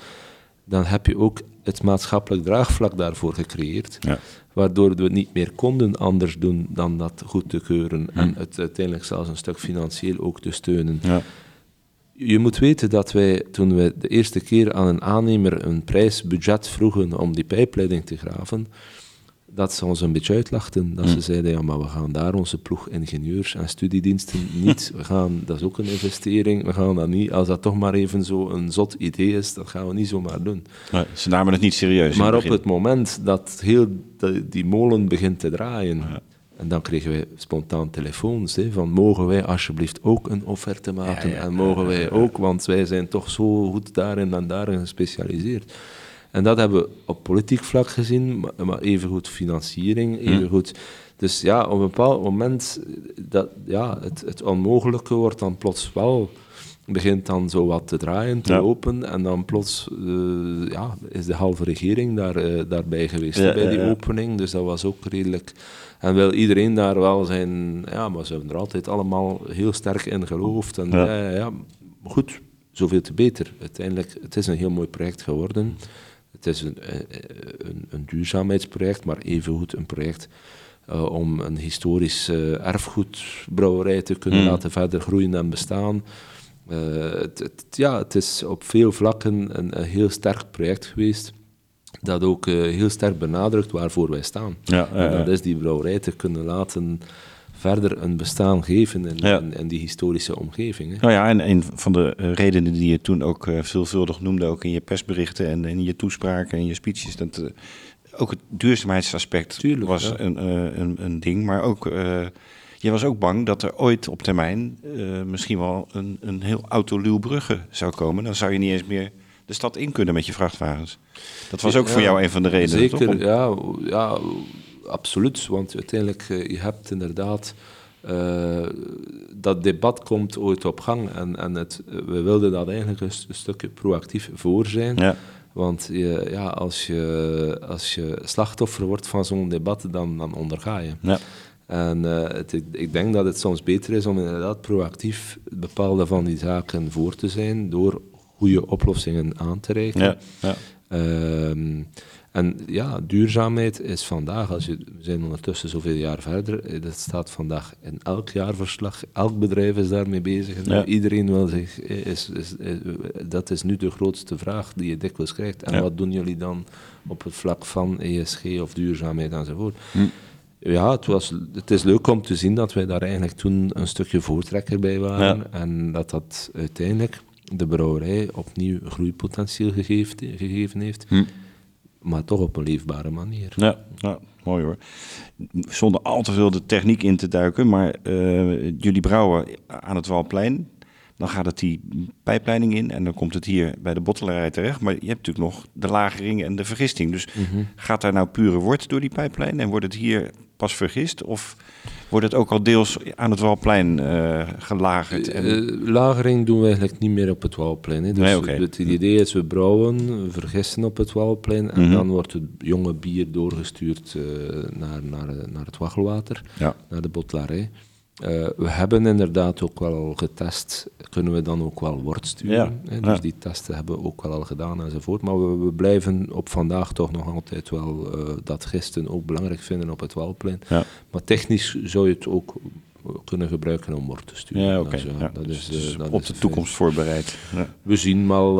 dan heb je ook het maatschappelijk draagvlak daarvoor gecreëerd, ja. waardoor we het niet meer konden anders doen dan dat goed te keuren hm. en het uiteindelijk zelfs een stuk financieel ook te steunen. Ja. Je moet weten dat wij, toen we de eerste keer aan een aannemer een prijsbudget vroegen om die pijpleiding te graven, dat ze ons een beetje uitlachten. Dat ze mm. zeiden, ja, maar we gaan daar onze ploeg ingenieurs en studiediensten niet. We gaan, dat is ook een investering. We gaan dat niet, als dat toch maar even zo een zot idee is, dat gaan we niet zomaar doen. Nee, ze namen het niet serieus. Maar op het moment dat heel die molen begint te draaien, ja. En dan kregen wij spontaan telefoons hè, van mogen wij alsjeblieft ook een offerte maken en mogen wij ook, want wij zijn toch zo goed daarin en daarin gespecialiseerd. En dat hebben we op politiek vlak gezien, maar, maar evengoed financiering, hm. evengoed... Dus ja, op een bepaald moment, dat, ja, het, het onmogelijke wordt dan plots wel begint dan zo wat te draaien, te Ja. lopen. En dan plots eh, ja, is de halve regering daar, eh, daarbij geweest Ja, bij die ja. opening. Dus dat was ook redelijk. En wil iedereen daar wel zijn. Ja, maar ze hebben er altijd allemaal heel sterk in geloofd. En Ja. ja, goed, zoveel te beter. Uiteindelijk, het is een heel mooi project geworden. Het is een, eh, een, een duurzaamheidsproject, maar evengoed een project eh, om een historisch eh, erfgoedbrouwerij te kunnen Mm. laten verder groeien en bestaan. Eh, het, het- ja, het is op veel vlakken een, een heel sterk project geweest, dat ook eh, heel sterk benadrukt waarvoor wij staan. Ja, En ja, dat is die brouwerij te kunnen laten verder een bestaan geven in, Ja. in, in die historische omgeving. Hè. Nou ja, en een van de eh, redenen die je toen ook eh, veelvuldig noemde, ook in je persberichten en in je toespraken en je speeches, dat eh, ook het duurzaamheidsaspect Tuurlijk, was ja. een, een, een ding. Maar ook, je was ook bang dat er ooit op termijn misschien wel een, een heel autoluw brugge zou komen. Dan zou je niet eens meer de stad in kunnen met je vrachtwagens. Dat was ook voor jou een van de redenen, Zeker, toch? Ja, ja, absoluut. Want uiteindelijk, eh, je hebt inderdaad... eh, dat debat komt ooit op gang. En, en het, we wilden dat eigenlijk een, st- een stukje proactief voor zijn. Ja, Want je, ja, als, je, als je slachtoffer wordt van zo'n debat, dan, dan onderga je. ja, En eh, het, ik, denk dat het soms beter is om inderdaad proactief bepaalde van die zaken voor te zijn door goede oplossingen aan te reiken. ja, ja. En ja, duurzaamheid is vandaag, als je, we zijn ondertussen zoveel jaar verder, eh, dat staat vandaag in elk jaarverslag, elk bedrijf is daarmee bezig. Ja. Iedereen wil zich, eh, is, is, is- dat is nu de grootste vraag die je dikwijls krijgt. En Ja. wat doen jullie dan op het vlak van ESG of duurzaamheid enzovoort? Hm. Ja, het, was, het is leuk om te zien dat wij daar eigenlijk toen een stukje voortrekker bij waren. Ja. En dat dat uiteindelijk de brouwerij opnieuw groeipotentieel gegeven, gegeven heeft. Hm. Maar toch op een leefbare manier. Ja, ja, mooi hoor. Zonder al te veel de techniek in te duiken, maar eh, jullie brouwen aan het Walplein. Dan gaat het die pijpleiding in en dan komt het hier bij de bottelarij terecht. Maar je hebt natuurlijk nog de lagering en de vergisting. Dus Mhm. gaat daar nou pure wort door die pijplijn en wordt het hier pas vergist? Of wordt het ook al deels aan het Walplein eh gelagerd? En, Eh, lagering doen we eigenlijk niet meer op het Waalplein. Hè. Dus Nee, het idee is, we brouwen, we vergissen op het Waalplein en Mhm. dan wordt het jonge bier doorgestuurd eh, naar, naar, naar het waggelwater, ja. naar de bottelarij. Eh, we hebben inderdaad ook wel al getest, kunnen we dan ook wel wort sturen. Ja, hè. Dus ja. die testen hebben we ook wel al gedaan enzovoort. Maar we, we blijven op vandaag toch nog altijd wel eh, dat gisten ook belangrijk vinden op het Waalplein. Ja. Maar technisch zou je het ook kunnen gebruiken om wort te sturen. Ja, oké. Dat is, eh, dat dus is, dat op is de toekomst voorbereid. Ja. We zien wel,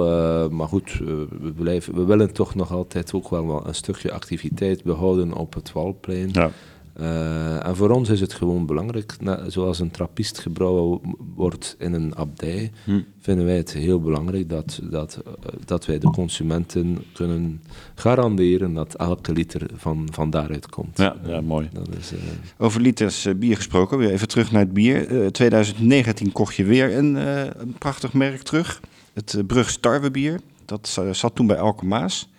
maar goed, we, blijven, we willen toch nog altijd ook wel een stukje activiteit behouden op het Walplein. Ja. Eh, en voor ons is het gewoon belangrijk, na- zoals een trappist gebrouwen wordt in een abdij, Hm. vinden wij het heel belangrijk dat, dat, eh, dat wij de consumenten kunnen garanderen dat elke liter van, van daaruit komt. Ja, ja, mooi. Dat is, eh, Over liters bier gesproken, weer even terug naar het bier. Eh 2019 kocht je weer een, eh, een prachtig merk terug. Het uh, Brug Starwebier. Dat za- zat toen bij Elke Maas.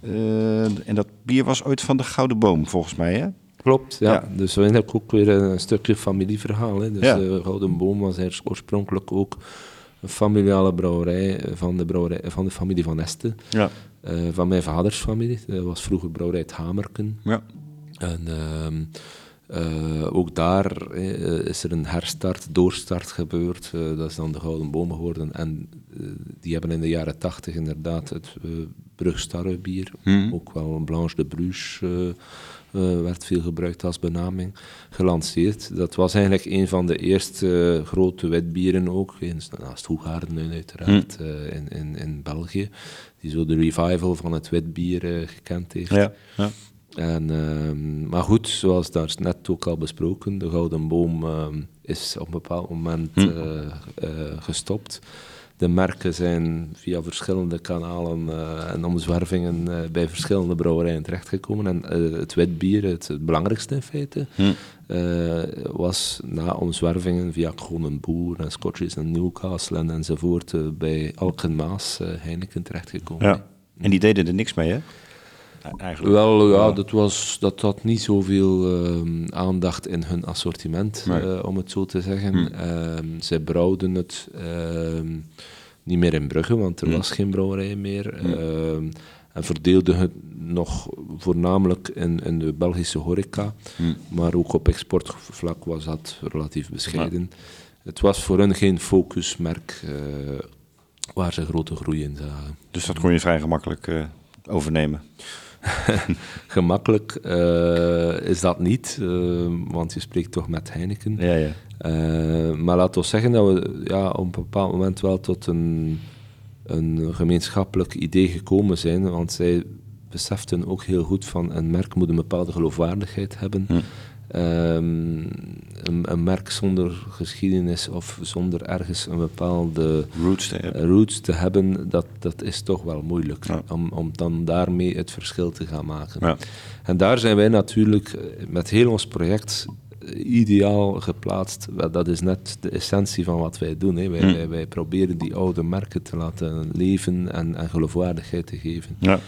Eh, en dat bier was ooit van de Gouden Boom, volgens mij, hè? Klopt, ja. Ja. Dus eigenlijk ook weer een stukje familieverhaal. Hè. Dus Ja. de Gouden Boom was eigenlijk oorspronkelijk ook een familiale brouwerij van de, brouwerij, van de familie van Este. Ja. eh, van mijn vaders familie. Dat was vroeger brouwerij het Hamerken. Ja. En ehm, eh, ook daar eh, is er een herstart, doorstart gebeurd. Eh, dat is dan de Gouden Boom geworden. En eh, die hebben in de jaren tachtig inderdaad het uh, Brugstarre bier, Mhm. ook wel een Blanche de Bruges, eh, werd veel gebruikt als benaming, gelanceerd. Dat was eigenlijk een van de eerste eh, grote witbieren ook, naast Hoegaarden uiteraard, eh, in, in, in België. Die zo de revival van het witbier gekend heeft. Ja. ja. En, ehm, maar goed, zoals daar net ook al besproken, de Gouden Boom ehm, is op een bepaald moment Hm. gestopt. De merken zijn via verschillende kanalen eh, en omzwervingen eh, bij verschillende brouwerijen terechtgekomen. En eh, het witbier, het, het belangrijkste in feite, Hm. was na omzwervingen via Kronenboer en Scotches en Newcastle en, enzovoort bij Alkenmaas eh, Heineken terechtgekomen. ja. En die deden er niks mee, hè? Eigenlijk. Wel, ja, Ja. dat, was, dat had niet zoveel ehm, aandacht in hun assortiment, Nee. eh, om het zo te zeggen. Hm. Ehm, zij brouwden het ehm, niet meer in Brugge, want er Hm. was geen brouwerij meer. Ehm, en verdeelden het nog voornamelijk in, in de Belgische horeca. Hm. Maar ook op exportvlak was dat relatief bescheiden. Het was voor hen geen focusmerk eh, waar ze grote groei in zagen. Dus dat kon je vrij gemakkelijk eh, overnemen. Gemakkelijk eh, is dat niet, eh, want je spreekt toch met Heineken. Ja, ja. Eh, maar laten we zeggen dat we ja, op een bepaald moment wel tot een, een gemeenschappelijk idee gekomen zijn, want zij beseften ook heel goed van een merk moet een bepaalde geloofwaardigheid hebben. Hm. Ehm, een, een merk zonder geschiedenis of zonder ergens een bepaalde Roots te hebben. roots te hebben, dat, dat is toch wel moeilijk. Ja. Om, om dan daarmee het verschil te gaan maken. Ja. En daar zijn wij natuurlijk eh, met heel ons project eh, ideaal geplaatst. Dat is net de essentie van wat wij doen. Hè. Wij, Hm. wij, wij proberen die oude merken te laten leven en, en geloofwaardigheid te geven. Ja.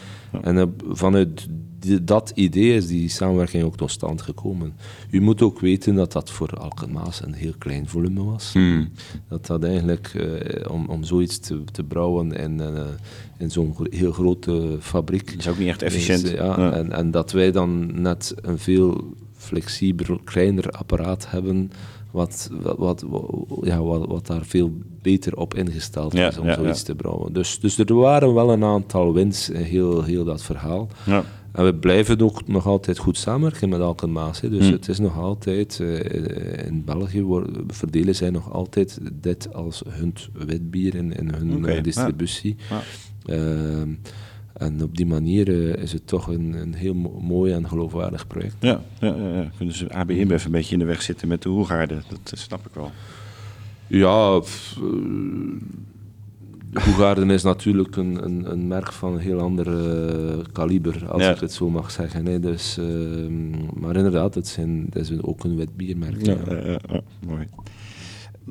En eh, vanuit die- dat idee is die samenwerking ook tot stand gekomen. U moet ook weten dat dat voor Alkenmaas een heel klein volume was. Hmm. Dat dat eigenlijk, eh, om, om zoiets te, te brouwen in, eh, in zo'n gro- heel grote fabriek. Dat is ook niet echt efficiënt. is, ja, Ja. En, en dat wij dan net een veel flexibeler, kleiner apparaat hebben, wat, wat, wat, ja, wat, wat daar veel beter op ingesteld Ja, is om ja, zoiets ja. te brouwen. Dus, dus er waren wel een aantal wins in heel, heel dat verhaal. En we blijven ook nog altijd goed samenwerken met Alkenmaas. Hè. Dus Hmm. het is nog altijd, eh, in België worden- verdelen zij nog altijd dit als hun witbier in, in hun eh, ja. distributie. Ja. Ehm, en op die manier eh, is het toch een, een heel mo- mooi en geloofwaardig project. Ja, ja, ja. Kunnen ze AB InBev een beetje in de weg zitten met de Hoegaarden. Dat eh, snap ik wel. Ja, pff, Hoegaarden is natuurlijk een, een, een merk van een heel ander eh, kaliber, als Ja. ik het zo mag zeggen. Hè. Dus, ehm, maar inderdaad, het, zijn, het is ook een wit biermerk. Ja, ja. mooi.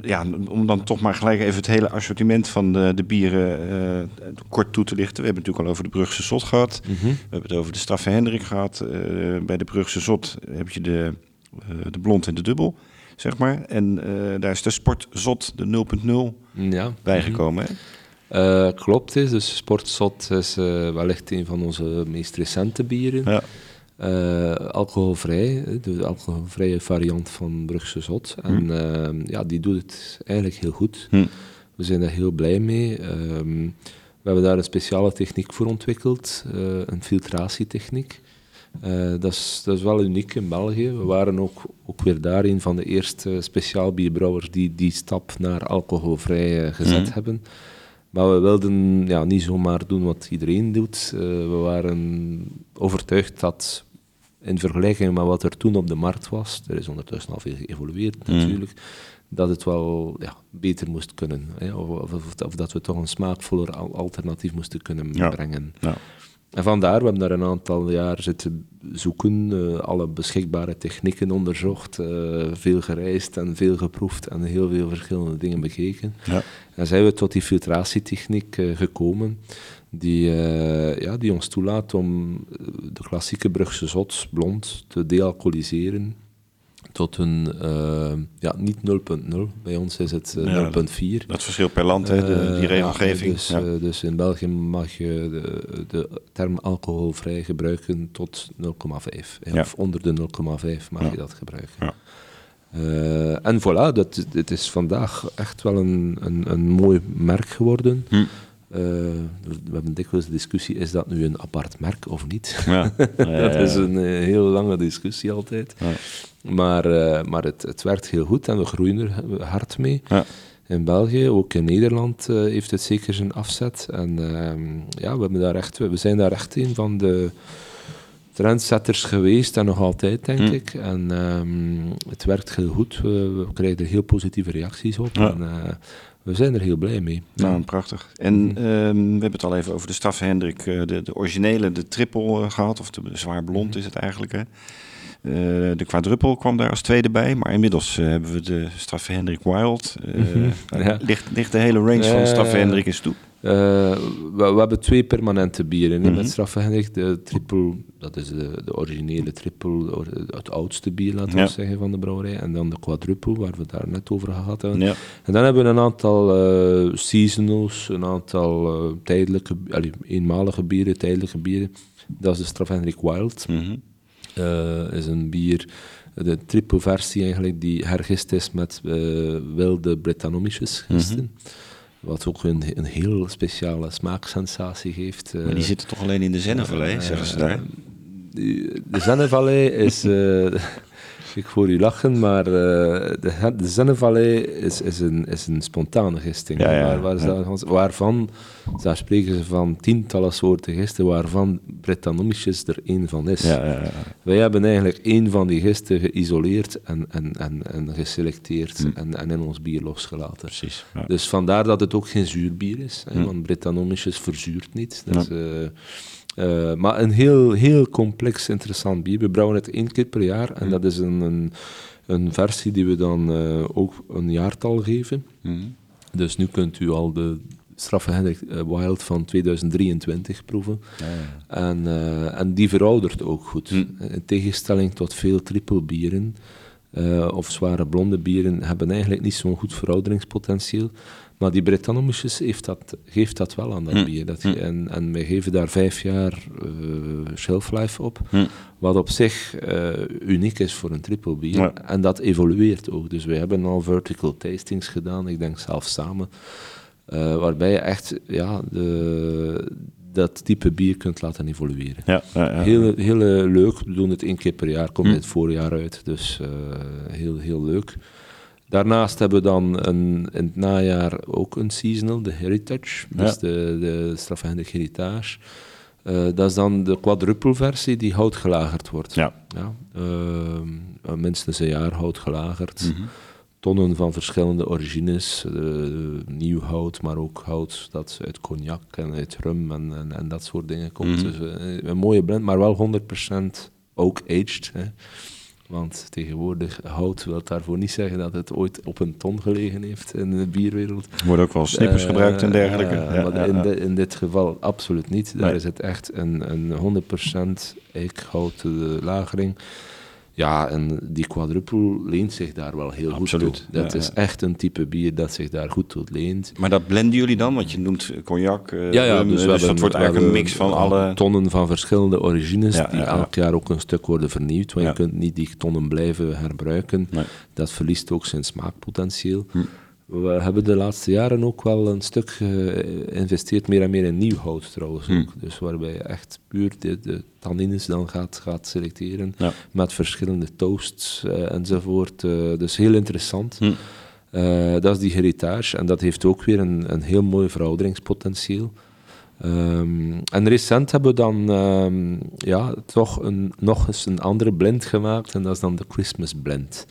Ja, om dan toch maar gelijk even het hele assortiment van de, de bieren eh, kort toe te lichten. We hebben het natuurlijk al over de Brugse Zot gehad. Mhm. We hebben het over de Straffe Hendrik gehad. Eh, bij de Brugse Zot heb je de, de blond en de dubbel, zeg maar. En daar is de Sportzot, de 0.0, Ja. bijgekomen. hè? Eh, klopt, hè. dus Sportzot is eh, wellicht een van onze meest recente bieren. Ja. Eh, alcoholvrij, de alcoholvrije variant van Brugse Zot. En ehm, ja, die doet het eigenlijk heel goed. Hm. We zijn daar heel blij mee. Ehm, we hebben daar een speciale techniek voor ontwikkeld, een filtratietechniek. Eh, dat, is, dat is wel uniek in België. We waren ook, ook weer daar een van de eerste speciaal bierbrouwers die die stap naar alcoholvrij gezet Mhm. hebben. Maar we wilden ja, niet zomaar doen wat iedereen doet. Eh, we waren overtuigd dat in vergelijking met wat er toen op de markt was, er is ondertussen al veel geëvolueerd Mhm. natuurlijk, dat het wel ja, beter moest kunnen. Hè? Of, of, of- of dat we toch een smaakvoller al- alternatief moesten kunnen Ja. brengen. Ja. En vandaar, we hebben daar een aantal jaar zitten zoeken, eh, alle beschikbare technieken onderzocht, eh, veel gereisd en veel geproefd en heel veel verschillende dingen bekeken. Ja. En zijn we tot die filtratietechniek eh, gekomen, die, ja, die ons toelaat om de klassieke Brugse zot, blond, te dealcoholiseren tot een, eh, ja, niet 0.0, bij ons is het eh, Ja, 0.4. Dat verschil per land, hè, de, Eh, die regelgeving. ja, dus, dus in België mag je de, de term alcoholvrij gebruiken tot 0,5. hè, Ja. Of onder de 0,5 mag je dat gebruiken. Ja. En voilà, dat, het is vandaag echt wel een, een, een mooi merk geworden. Hm. Eh, we hebben dikwijls de discussie, is dat nu een apart merk of niet? Ja. dat is een eh, heel lange discussie altijd. Maar, eh, maar het, het werkt heel goed en we groeien er hard mee. Ja. In België, ook in Nederland, heeft het zeker zijn afzet. En ehm, ja, we, hebben daar echt, we zijn daar echt een van de trendsetters geweest en nog altijd, denk Hm. ik. En ehm, het werkt heel goed. We, we krijgen er heel positieve reacties op. Ja. En, we zijn er heel blij mee. Nou, prachtig. En Mhm. ehm, we hebben het al even over de Staf Hendrik, eh, de, de originele, de triple eh, gehad, of de, zwaar blond Mhm. is het eigenlijk. Hè? Eh, de quadruppel kwam daar als tweede bij, maar inmiddels hebben we de Staf Hendrik Wild. Nou, ja. ligt, ligt de hele range van Staf Hendrik in stoep. Eh, we, we hebben twee permanente bieren hè, Mhm. met strafvergelijk. De triple, dat is de, de originele triple, or- het oudste bier, laten we Ja. zeggen, van de brouwerij. En dan de quadruple, waar we het daar net over gehad hebben. Ja. En dan hebben we een aantal eh, seasonals, een aantal eh, tijdelijke, allee, eenmalige bieren, tijdelijke bieren. Dat is de Strafhendrik Wild. Mhm. Eh, is een bier, de triple versie eigenlijk, die hergist is met eh, wilde Brettanomyces gisten. Wat ook een, een heel speciale smaaksensatie geeft. eh. Maar die zitten toch alleen in de Zennevallei, zeggen ze daar. De de Zennevallei is. eh, ik hoor u lachen, maar eh, de, de Zennevallei is, is, een, is een spontane gisting. Ja, ja, waar, waar ze ja. daar- waarvan, daar spreken ze van tientallen soorten gisten, waarvan Brettanomyces er één van is. Ja, ja, ja. Wij hebben eigenlijk één van die gisten geïsoleerd en, en, en, en geselecteerd en, en in ons bier losgelaten. Hm. Precies. Dus vandaar dat het ook geen zuurbier is, hè, Hm. want Brettanomyces verzuurt niet. Is, eh, maar een heel, heel complex, interessant bier. We brouwen het één keer per jaar en dat is een, een, een versie die we dan eh, ook een jaartal geven. Mhm. Dus nu kunt u al de straffe Hendrik eh, Wild van 2023 proeven. En, eh, en die veroudert ook goed. Hm. In tegenstelling tot veel trippelbieren of zware blonde bieren hebben eigenlijk niet zo'n goed verouderingspotentieel. Maar die Brettanomyces heeft dat, geeft dat wel aan dat Hm. bier. Dat, en, en wij geven daar vijf jaar eh shelf life op. Hm. Wat op zich eh, uniek is voor een trippelbier. Ja. En dat evolueert ook. Dus we hebben al vertical tastings gedaan, ik denk zelfs samen. eh, waarbij je echt ja, de, dat type bier kunt laten evolueren. Ja, ja, ja. Heel, heel leuk. We doen het één keer per jaar. Komt Hm. dit voorjaar uit. Dus heel, heel leuk. Daarnaast hebben we dan een, in het najaar ook een seasonal, de Heritage. Dus Ja. de, de strafhendig Heritage. Eh, dat is dan de quadruple versie die hout gelagerd wordt. Ja. Ja, ehm, eh, minstens een jaar hout gelagerd. Mhm. Tonnen van verschillende origines. eh, nieuw hout, maar ook hout dat uit cognac en uit rum en, en, en dat soort dingen komt. Mhm. Dus een mooie blend, maar wel 100% ook aged. Hè. Want tegenwoordig hout wil daarvoor niet zeggen dat het ooit op een ton gelegen heeft in de bierwereld. Er worden ook wel snippers Eh, gebruikt en dergelijke. ja, Ja, maar ja, in, ja. de- in dit geval absoluut niet. Daar Nee. is het echt een, een 100% eikhouten lagering. Ja, en die quadruple leent zich daar wel heel Absoluut, goed toe. Dat ja, is ja. echt een type bier dat zich daar goed toe leent. Maar dat blenden jullie dan? Want je noemt cognac, eh, Ja, ja, dus, dus, we hebben- dat wordt we eigenlijk een mix van alle... tonnen van verschillende origines Ja, die ja, ja. elk jaar ook een stuk worden vernieuwd. Want Ja. je kunt niet die tonnen blijven herbruiken. Nee. Dat verliest ook zijn smaakpotentieel. Hm. We hebben de laatste jaren ook wel een stuk geïnvesteerd, meer en meer in nieuw hout trouwens Hm. ook. Dus waarbij je echt puur de, de tannines dan gaat, gaat selecteren Ja. met verschillende toasts eh, enzovoort. Eh, dus heel interessant. Hm. Eh, dat is die heritage en dat heeft ook weer een, een heel mooi verouderingspotentieel. Ehm, en recent hebben we dan ehm, ja, toch een, nog eens een andere blend gemaakt en dat is dan de Christmas blend.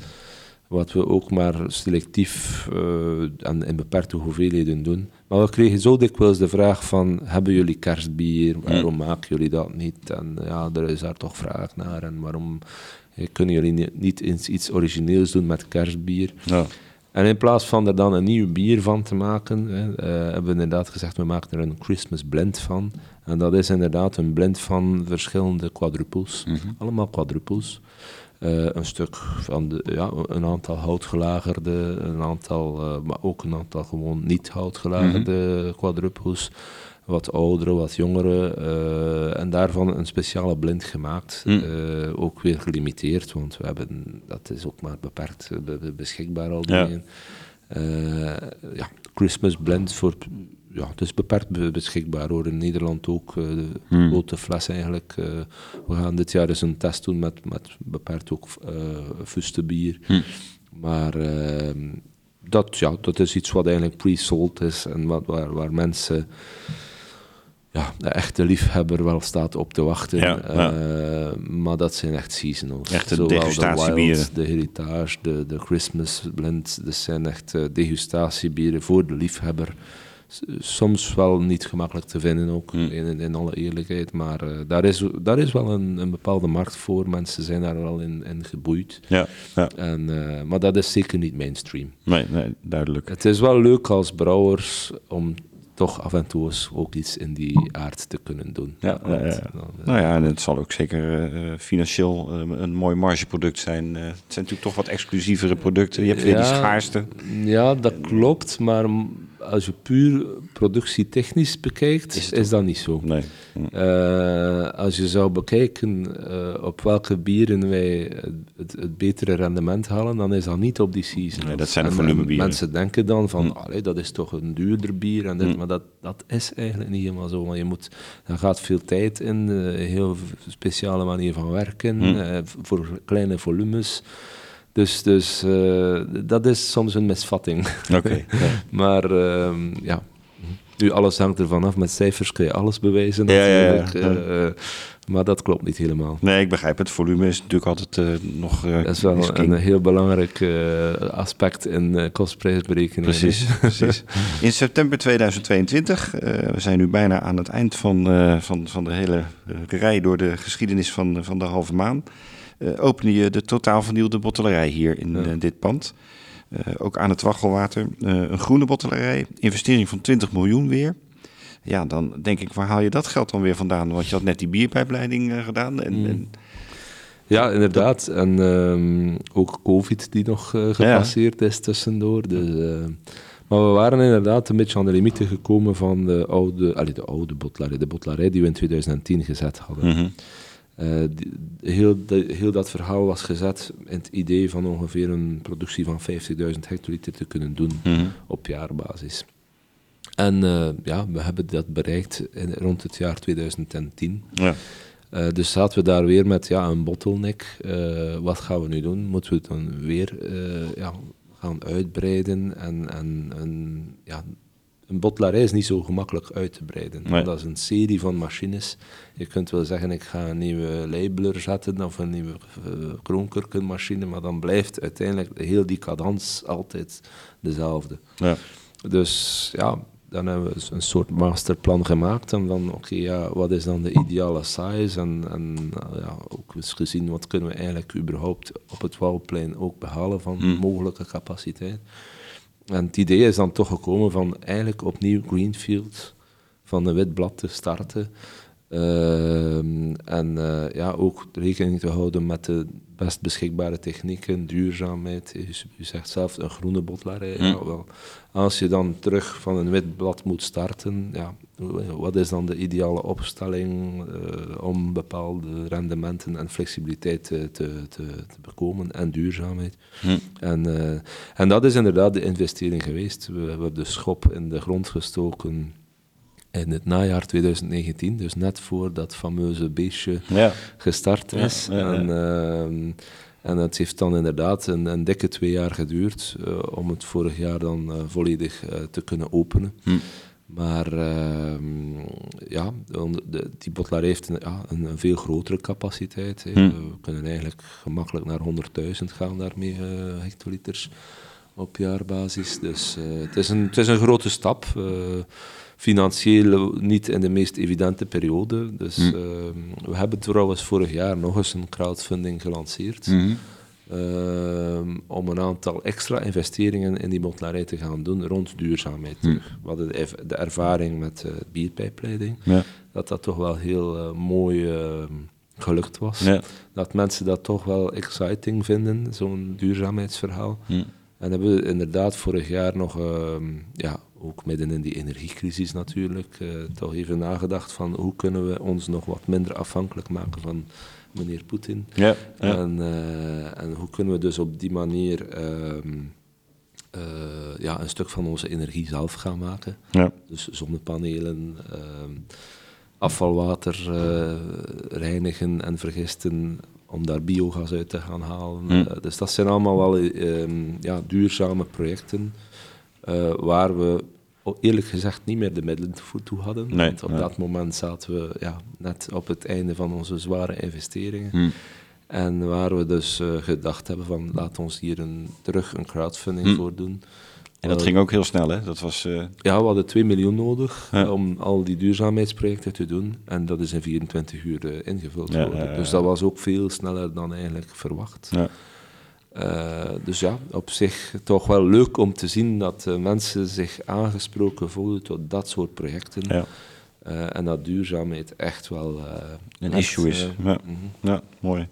Wat we ook maar selectief eh, en in beperkte hoeveelheden doen. Maar we kregen zo dikwijls de vraag van, hebben jullie kerstbier? Waarom maken jullie dat niet? En ja, er is daar toch vraag naar. En waarom eh, kunnen jullie ni- niet eens iets origineels doen met kerstbier? Ja. En in plaats van er dan een nieuw bier van te maken, hè, eh, hebben we inderdaad gezegd, we maken er een Christmas blend van. En dat is inderdaad een blend van verschillende quadruples. Allemaal quadruples. Eh, een stuk van de, ja, een aantal houtgelagerde, een aantal, eh, maar ook een aantal gewoon niet houtgelagerde quadruples. Wat oudere, wat jongere. eh, en daarvan een speciale blend gemaakt. Hm. Eh, ook weer gelimiteerd, want we hebben, dat is ook maar beperkt be- be- beschikbaar al die Ja. ja, Christmas blend voor, ja, het is beperkt be- beschikbaar hoor. In Nederland ook, eh, de Hmm. grote fles eigenlijk. eh, we gaan dit jaar eens een test doen met, met beperkt ook eh fustebier. Hmm. Maar ehm, dat, ja, dat is iets wat eigenlijk pre-sold is en wat, waar, waar mensen ja, de echte liefhebber wel staat op te wachten. Ja, ja. Maar dat zijn echt seasonals. Echte Zowel de degustatiebieren. Wild, de Heritage, de, de Christmas Blend. Dat zijn echt degustatiebieren voor de liefhebber. Soms wel niet gemakkelijk te vinden ook, Hmm. in, in alle eerlijkheid. Maar eh, daar, is, daar is wel een, een bepaalde markt voor. Mensen zijn daar wel in, in geboeid. Ja, ja. En, eh, maar dat is zeker niet mainstream. Nee, nee, duidelijk. Het is wel leuk als brouwers om toch af en toe eens ook iets in die aard te kunnen doen. Ja, eh, Nou ja, en het zal ook zeker financieel een mooi margeproduct zijn. Het zijn natuurlijk toch wat exclusievere producten. Je hebt weer die schaarste. Ja, dat klopt, maar als je puur productietechnisch bekijkt, Is dat niet zo. Nee. Eh, als je zou bekijken eh, op welke bieren wij het, het betere rendement halen, dan is dat niet op die season. Nee, dat zijn volumebieren. en Mensen denken dan van, Hm. allee, dat is toch een duurder bier, en dit, Hm. maar dat, dat is eigenlijk niet helemaal zo. Want je moet, daar gaat veel tijd in, eh, heel speciale manier van werken, Hm. eh, voor kleine volumes. Dus, dus eh, dat is soms een misvatting. Oké. ja. Maar ehm, ja, nu alles hangt ervan af. Met cijfers kun je alles bewijzen Ja, ja, ja. natuurlijk. eh, maar dat klopt niet helemaal. Nee, ik begrijp het. Volume is natuurlijk altijd eh, nog... Dat is wel een heel belangrijk aspect in kostprijsberekeningen. Precies, precies. In september 2022, eh, we zijn nu bijna aan het eind van, van, van de hele rij door de geschiedenis van, van de halve maan, eh opende je de totaal vernieuwde bottelerij hier in Ja. eh, dit pand. Eh, ook aan het Waggelwater, een groene bottelerij, investering van 20 miljoen weer. Ja, dan denk ik, waar haal je dat geld dan weer vandaan? Want je had net die bierpijpleiding gedaan. En, Mm. en, Ja, inderdaad. En ehm, ook COVID die nog gepasseerd is tussendoor. Dus, maar we waren inderdaad een beetje aan de limieten gekomen van de oude, allee, de oude bottelarij, de bottelarij die we in 2010 gezet hadden. Mhm. Eh, die- heel, de- heel dat verhaal was gezet in het idee van ongeveer een productie van 50.000 hectoliter te kunnen doen Mhm. op jaarbasis. En eh, ja, we hebben dat bereikt in, rond het jaar 2010. Ja. Eh, dus zaten we daar weer met ja, een bottleneck. Wat gaan we nu doen? Moeten we het dan weer ja, gaan uitbreiden? En, en, en ja, een bottelaarij is niet zo gemakkelijk uit te breiden. Nee. Dat is een serie van machines. Je kunt wel zeggen, ik ga een nieuwe labeler zetten of een nieuwe uh, kroonkurkenmachine, maar dan blijft uiteindelijk heel die cadans altijd dezelfde. Ja. Dus ja, dan hebben we een soort masterplan gemaakt. En dan, oké, ja, wat is dan de ideale size? En, en uh, ja, ook eens gezien wat kunnen we eigenlijk überhaupt op het Wouwplein ook behalen van Hmm. mogelijke capaciteit. En het idee is dan toch gekomen van eigenlijk opnieuw Greenfield van een wit blad te starten. Ehm, en eh, ja, ook rekening te houden met de best beschikbare technieken, duurzaamheid. Je zegt zelf een groene bottelarij. Hm. Ja, wel. Als je dan terug van een wit blad moet starten, ja, wat is dan de ideale opstelling eh, om bepaalde rendementen en flexibiliteit te, te, te, te bekomen en duurzaamheid? Hm. En, eh, en dat is inderdaad de investering geweest. We hebben de schop in de grond gestoken in het najaar 2019, dus net voor dat fameuze beestje Ja. gestart is. ja, ja. En, ehm, en het heeft dan inderdaad een, een dikke twee jaar geduurd eh, om het vorig jaar dan volledig te kunnen openen. Hm. Maar ehm, ja, de, die bottelaar heeft een, ja, een, een veel grotere capaciteit. hè. Hm. We kunnen eigenlijk gemakkelijk naar 100.000 gaan daarmee, eh, hectoliters op jaarbasis. Dus eh, het, is een, het is een grote stap. eh, financieel niet in de meest evidente periode. Dus Hm. ehm, we hebben trouwens vorig jaar nog eens een crowdfunding gelanceerd. Mhm. Ehm, om een aantal extra investeringen in die bottelaarij te gaan doen rond duurzaamheid. Hm. terug. We hadden de, ervaring met eh bierpijpleiding, Ja. dat dat toch wel heel eh, mooi ehm, gelukt was. Ja. Dat mensen dat toch wel exciting vinden, zo'n duurzaamheidsverhaal. Hm. En hebben we inderdaad vorig jaar nog, ehm, ja, ook midden in die energiecrisis natuurlijk, eh, toch even nagedacht van hoe kunnen we ons nog wat minder afhankelijk maken van meneer Poetin. Ja. Ja. En, eh, en hoe kunnen we dus op die manier ehm, eh, ja, een stuk van onze energie zelf gaan maken. Ja. Dus zonnepanelen, ehm, afvalwater eh, reinigen en vergisten om daar biogas uit te gaan halen. Eh, dus dat zijn allemaal wel ehm, ja, duurzame projecten waar we eerlijk gezegd niet meer de middelen toe hadden. Nee, want op nee. dat moment zaten we ja, net op het einde van onze zware investeringen. Hm. En waar we dus eh, gedacht hebben van laat ons hier een, terug een crowdfunding Hm. voor doen. En dat Eh, ging ook heel snel, hè? Dat was... eh, ja, we hadden 2 miljoen nodig Ja. om al die duurzaamheidsprojecten te doen. En dat is in 24 uur ingevuld Ja, ja, Dus dat was ook veel sneller dan eigenlijk verwacht. ja. Eh, dus ja, op zich toch wel leuk om te zien dat eh, mensen zich aangesproken voelen tot dat soort projecten. Ja. Eh, en dat duurzaamheid echt wel Een echt, issue is. ja. ja, mooi.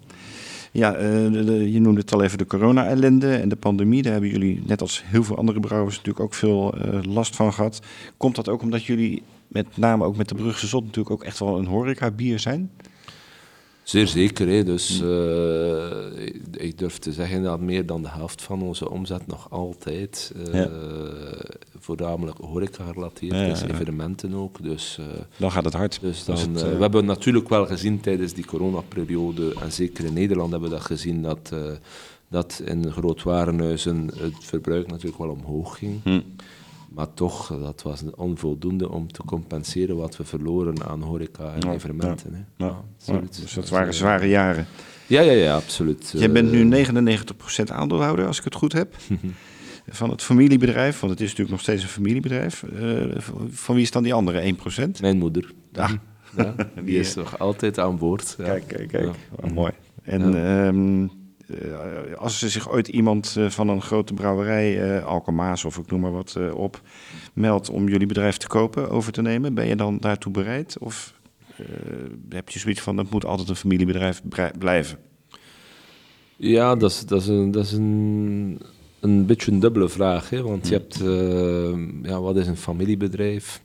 Ja, de- de- je noemde het al even de corona-ellende en de pandemie. Daar hebben jullie, net als heel veel andere brouwers, natuurlijk ook veel last van gehad. Komt dat ook omdat jullie, met name ook met de Brugse Zot, natuurlijk ook echt wel een horeca-bier zijn? Zeer zeker. Hè. Dus eh, ik, ik durf te zeggen dat meer dan de helft van onze omzet nog altijd Ja. voornamelijk horeca gerelateerd Ja, is, ja. evenementen ook. Dus, eh, Dan gaat het hard. dus Als dan, het, we hebben natuurlijk wel gezien tijdens die coronaperiode, en zeker in Nederland hebben we dat gezien, dat, dat in grootwarenhuizen het verbruik natuurlijk wel omhoog ging. hm. Maar toch, eh, dat was onvoldoende om te compenseren wat we verloren aan horeca en Ja, evenementen. hè. ja, Ja, ja, zoiets. dus dat waren eh, zware jaren. Ja, ja, ja, absoluut. Jij bent Eh, nu 99% aandeelhouder, als ik het goed heb, van het familiebedrijf. Want het is natuurlijk nog steeds een familiebedrijf. Eh, van- wie is dan die andere 1%? Mijn moeder. Ah. Ja, die is nog altijd aan boord. Ja. Kijk, kijk, kijk. Wat mooi. En ehm, eh, als er zich ooit iemand eh, van een grote brouwerij, eh Alkemaas of ik noem maar wat, op, meldt om jullie bedrijf te kopen, over te nemen, ben je dan daartoe bereid? Of heb je zoiets van, dat moet altijd een familiebedrijf blijven? Ja, dat is, dat is, een, dat is een, een beetje een dubbele vraag. Hè? Want je hebt, eh, ja, wat is een familiebedrijf?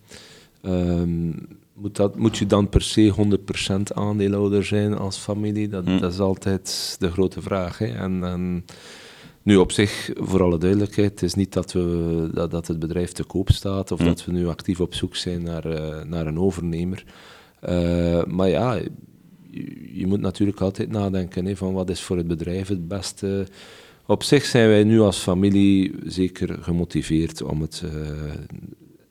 Ehm, moet, dat, moet je dan per se 100% aandeelhouder zijn als familie? Dat, Hm. dat is altijd de grote vraag. Hè? En, en nu op zich, voor alle duidelijkheid, het is niet dat, we, dat, dat het bedrijf te koop staat of Hm. dat we nu actief op zoek zijn naar, eh, naar een overnemer. Eh, maar ja, je, je moet natuurlijk altijd nadenken hè, van wat is voor het bedrijf het beste. Op zich zijn wij nu als familie zeker gemotiveerd om het eh,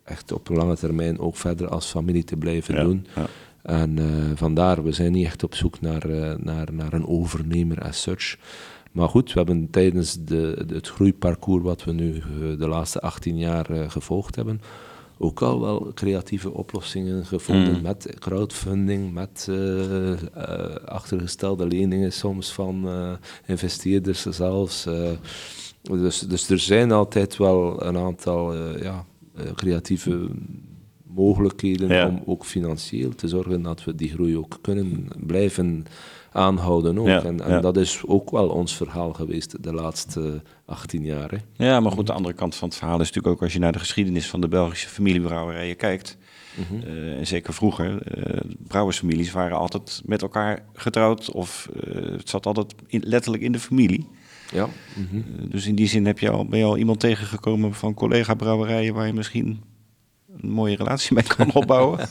echt op lange termijn ook verder als familie te blijven Ja, doen. ja. En eh, vandaar, we zijn niet echt op zoek naar, eh, naar, naar een overnemer as such. Maar goed, we hebben tijdens de, het groeiparcours wat we nu eh, de laatste 18 jaar gevolgd hebben, ook al wel creatieve oplossingen gevonden Mm. met crowdfunding, met achtergestelde leningen soms van investeerders zelfs. dus, dus er zijn altijd wel een aantal ja, creatieve mogelijkheden Ja. om ook financieel te zorgen dat we die groei ook kunnen blijven aanhouden. Ook. Ja, en en ja. dat is ook wel ons verhaal geweest de laatste 18 jaar. Hè. Ja, maar goed, de andere kant van het verhaal is natuurlijk ook als je naar de geschiedenis van de Belgische familiebrouwerijen kijkt. eh, en zeker vroeger, eh brouwersfamilies waren altijd met elkaar getrouwd of eh, het zat altijd in- letterlijk in de familie. Ja. mhm. Dus in die zin heb je al, ben je al iemand tegengekomen van collega-brouwerijen waar je misschien een mooie relatie mee kan opbouwen.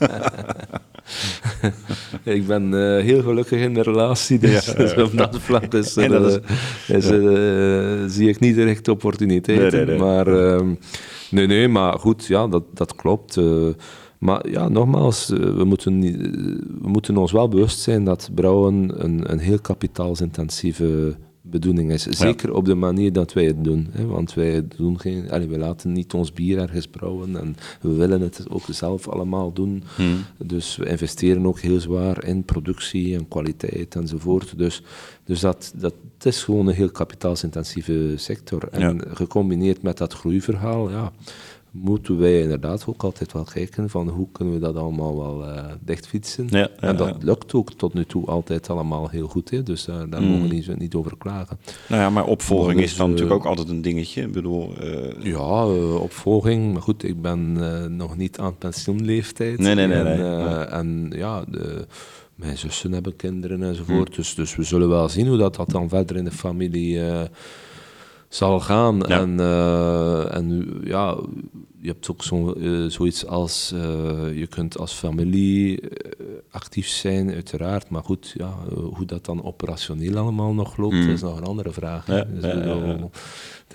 Ik ben eh, heel gelukkig in de relatie, dus, Ja. dus op dat vlak is, er, dat eh, is, er, eh, zie ik niet direct opportuniteiten. Nee, nee, nee. Maar ehm, nee, nee, maar goed, ja, dat, dat klopt. eh. maar ja, nogmaals, we, moeten, we moeten ons wel bewust zijn dat brouwen een, een heel kapitaalsintensieve bedoeling is. Zeker op de manier dat wij het doen. Hè, want wij, doen geen, allee, wij laten niet ons bier ergens brouwen en we willen het ook zelf allemaal doen. Hmm. Dus we investeren ook heel zwaar in productie en kwaliteit enzovoort. Dus, dus dat, dat is gewoon een heel kapitaalsintensieve sector. En Ja. gecombineerd met dat groeiverhaal, ja, moeten wij inderdaad ook altijd wel kijken van hoe kunnen we dat allemaal wel eh dichtfietsen. Ja, ja, en dat ja. lukt ook tot nu toe altijd allemaal heel goed. Hè? Dus daar, daar Mm. mogen we niet, niet over klagen. nou ja, maar opvolging Maar is dus, dan eh, natuurlijk ook altijd een dingetje. Ik bedoel, eh, Ja, eh, opvolging. Maar goed, ik ben eh, nog niet aan pensioenleeftijd. Nee, nee, nee, En, nee. eh, Ja. en ja, de, mijn zussen hebben kinderen enzovoort. Dus, dus we zullen wel zien hoe dat, dat dan verder in de familie eh, zal gaan. Ja. En, eh, en ja, je hebt ook zo, eh, zoiets als, eh, je kunt als familie actief zijn, uiteraard. Maar goed, ja, hoe dat dan operationeel allemaal nog loopt, Mm. is nog een andere vraag. Ja, Dus,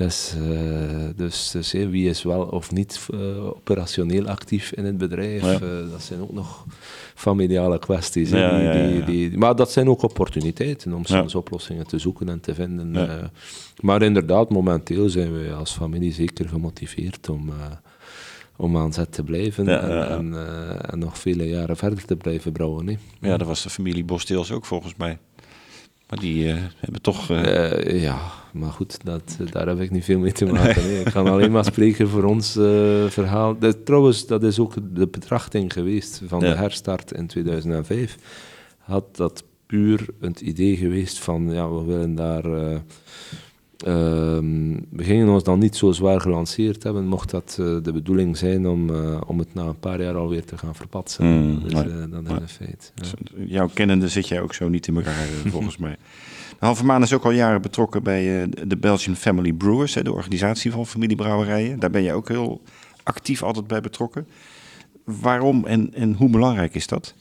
dus, eh, dus, dus wie is wel of niet eh, operationeel actief in het bedrijf, Ja. eh, dat zijn ook nog familiale kwesties. Ja, die, ja. Die, die, maar dat zijn ook opportuniteiten om soms oplossingen te zoeken en te vinden. Maar inderdaad, momenteel zijn we als familie zeker gemotiveerd om, om aan zet te blijven Ja, en, ja, ja. En, en nog vele jaren verder te blijven brouwen. ja, dat was de familie Bosteels ook volgens mij. Maar die eh, hebben toch... eh, Eh, ja, maar goed, dat, daar heb ik niet veel mee te maken. Ik kan alleen maar spreken voor ons verhaal. Dat, trouwens, dat is ook de betrachting geweest van Ja. de herstart in 2005. Had dat puur het idee geweest van, ja, we willen daar... eh, ehm, we gingen ons dan niet zo zwaar gelanceerd hebben, mocht dat eh, de bedoeling zijn om, eh, om het na een paar jaar alweer te gaan verpatsen. Mm, dus nee, eh, is een feit. ja. Jouw kennende zit jij ook zo niet in elkaar, volgens mij. De Halve Maan is ook al jaren betrokken bij de Belgian Family Brewers, hè, de organisatie van familiebrouwerijen. Daar ben jij ook heel actief altijd bij betrokken. Waarom en, en hoe belangrijk is dat?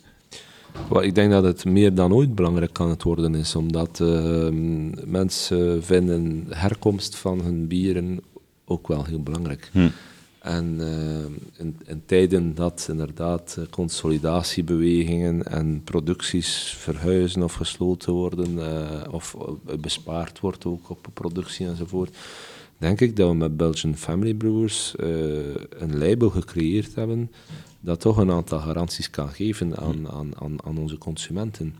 Wel, ik denk dat het meer dan ooit belangrijk kan het worden is, omdat ehm, mensen vinden herkomst van hun bieren ook wel heel belangrijk. Hm. En ehm, in, in tijden dat inderdaad consolidatiebewegingen en producties verhuizen of gesloten worden, eh, of eh, bespaard wordt ook op productie enzovoort, denk ik dat we met Belgian Family Brewers eh, een label gecreëerd hebben dat toch een aantal garanties kan geven aan, aan, aan, aan onze consumenten.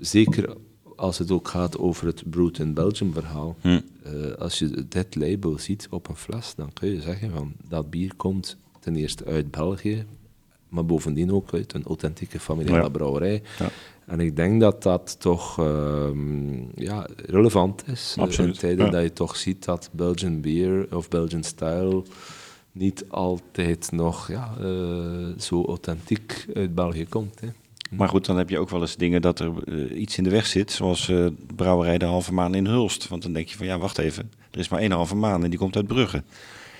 Zeker als het ook gaat over het Brewed in Belgium verhaal. Hm. Eh, als je dit label ziet op een fles, dan kun je zeggen van dat bier komt ten eerste uit België, maar bovendien ook uit een authentieke familiale Ja. brouwerij. Ja. En ik denk dat dat toch ehm, ja, relevant is. eh, Absoluut, In tijden ja. dat je toch ziet dat Belgian beer of Belgian style niet altijd nog ja, eh, zo authentiek uit België komt. Hè. Maar goed, dan heb je ook wel eens dingen dat er eh, iets in de weg zit, zoals brouwerij de Halve Maan in Hulst. Want dan denk je van, ja, wacht even, er is maar één Halve Maan en die komt uit Brugge.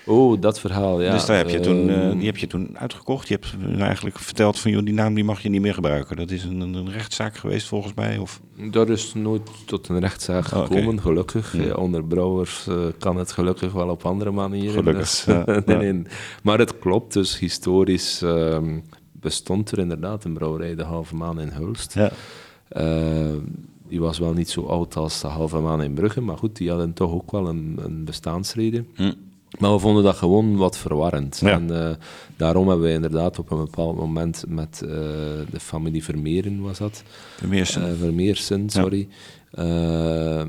Oh, dat verhaal, ja. dus daar heb je toen, eh, Ehm, die heb je toen uitgekocht. Je hebt eigenlijk verteld van, joh, die naam die mag je niet meer gebruiken. Dat is een, een, rechtszaak geweest volgens mij. Of... Daar is nooit tot een rechtszaak Oh, gekomen, gelukkig. Ja, onder brouwers eh, kan het gelukkig wel op andere manieren. Gelukkig, dus, ja, nee, nee. Maar het klopt, dus historisch ehm, bestond er inderdaad een brouwerij, de Halve Maan in Hulst. Ja. Eh, die was wel niet zo oud als de Halve Maan in Brugge, maar goed, die hadden toch ook wel een, een bestaansreden. Hm. Maar we vonden dat gewoon wat verwarrend. Ja. En eh, daarom hebben wij inderdaad op een bepaald moment met eh, de familie Vermeeren, was dat, Vermeersen. eh, Vermeersen, sorry. Ehm,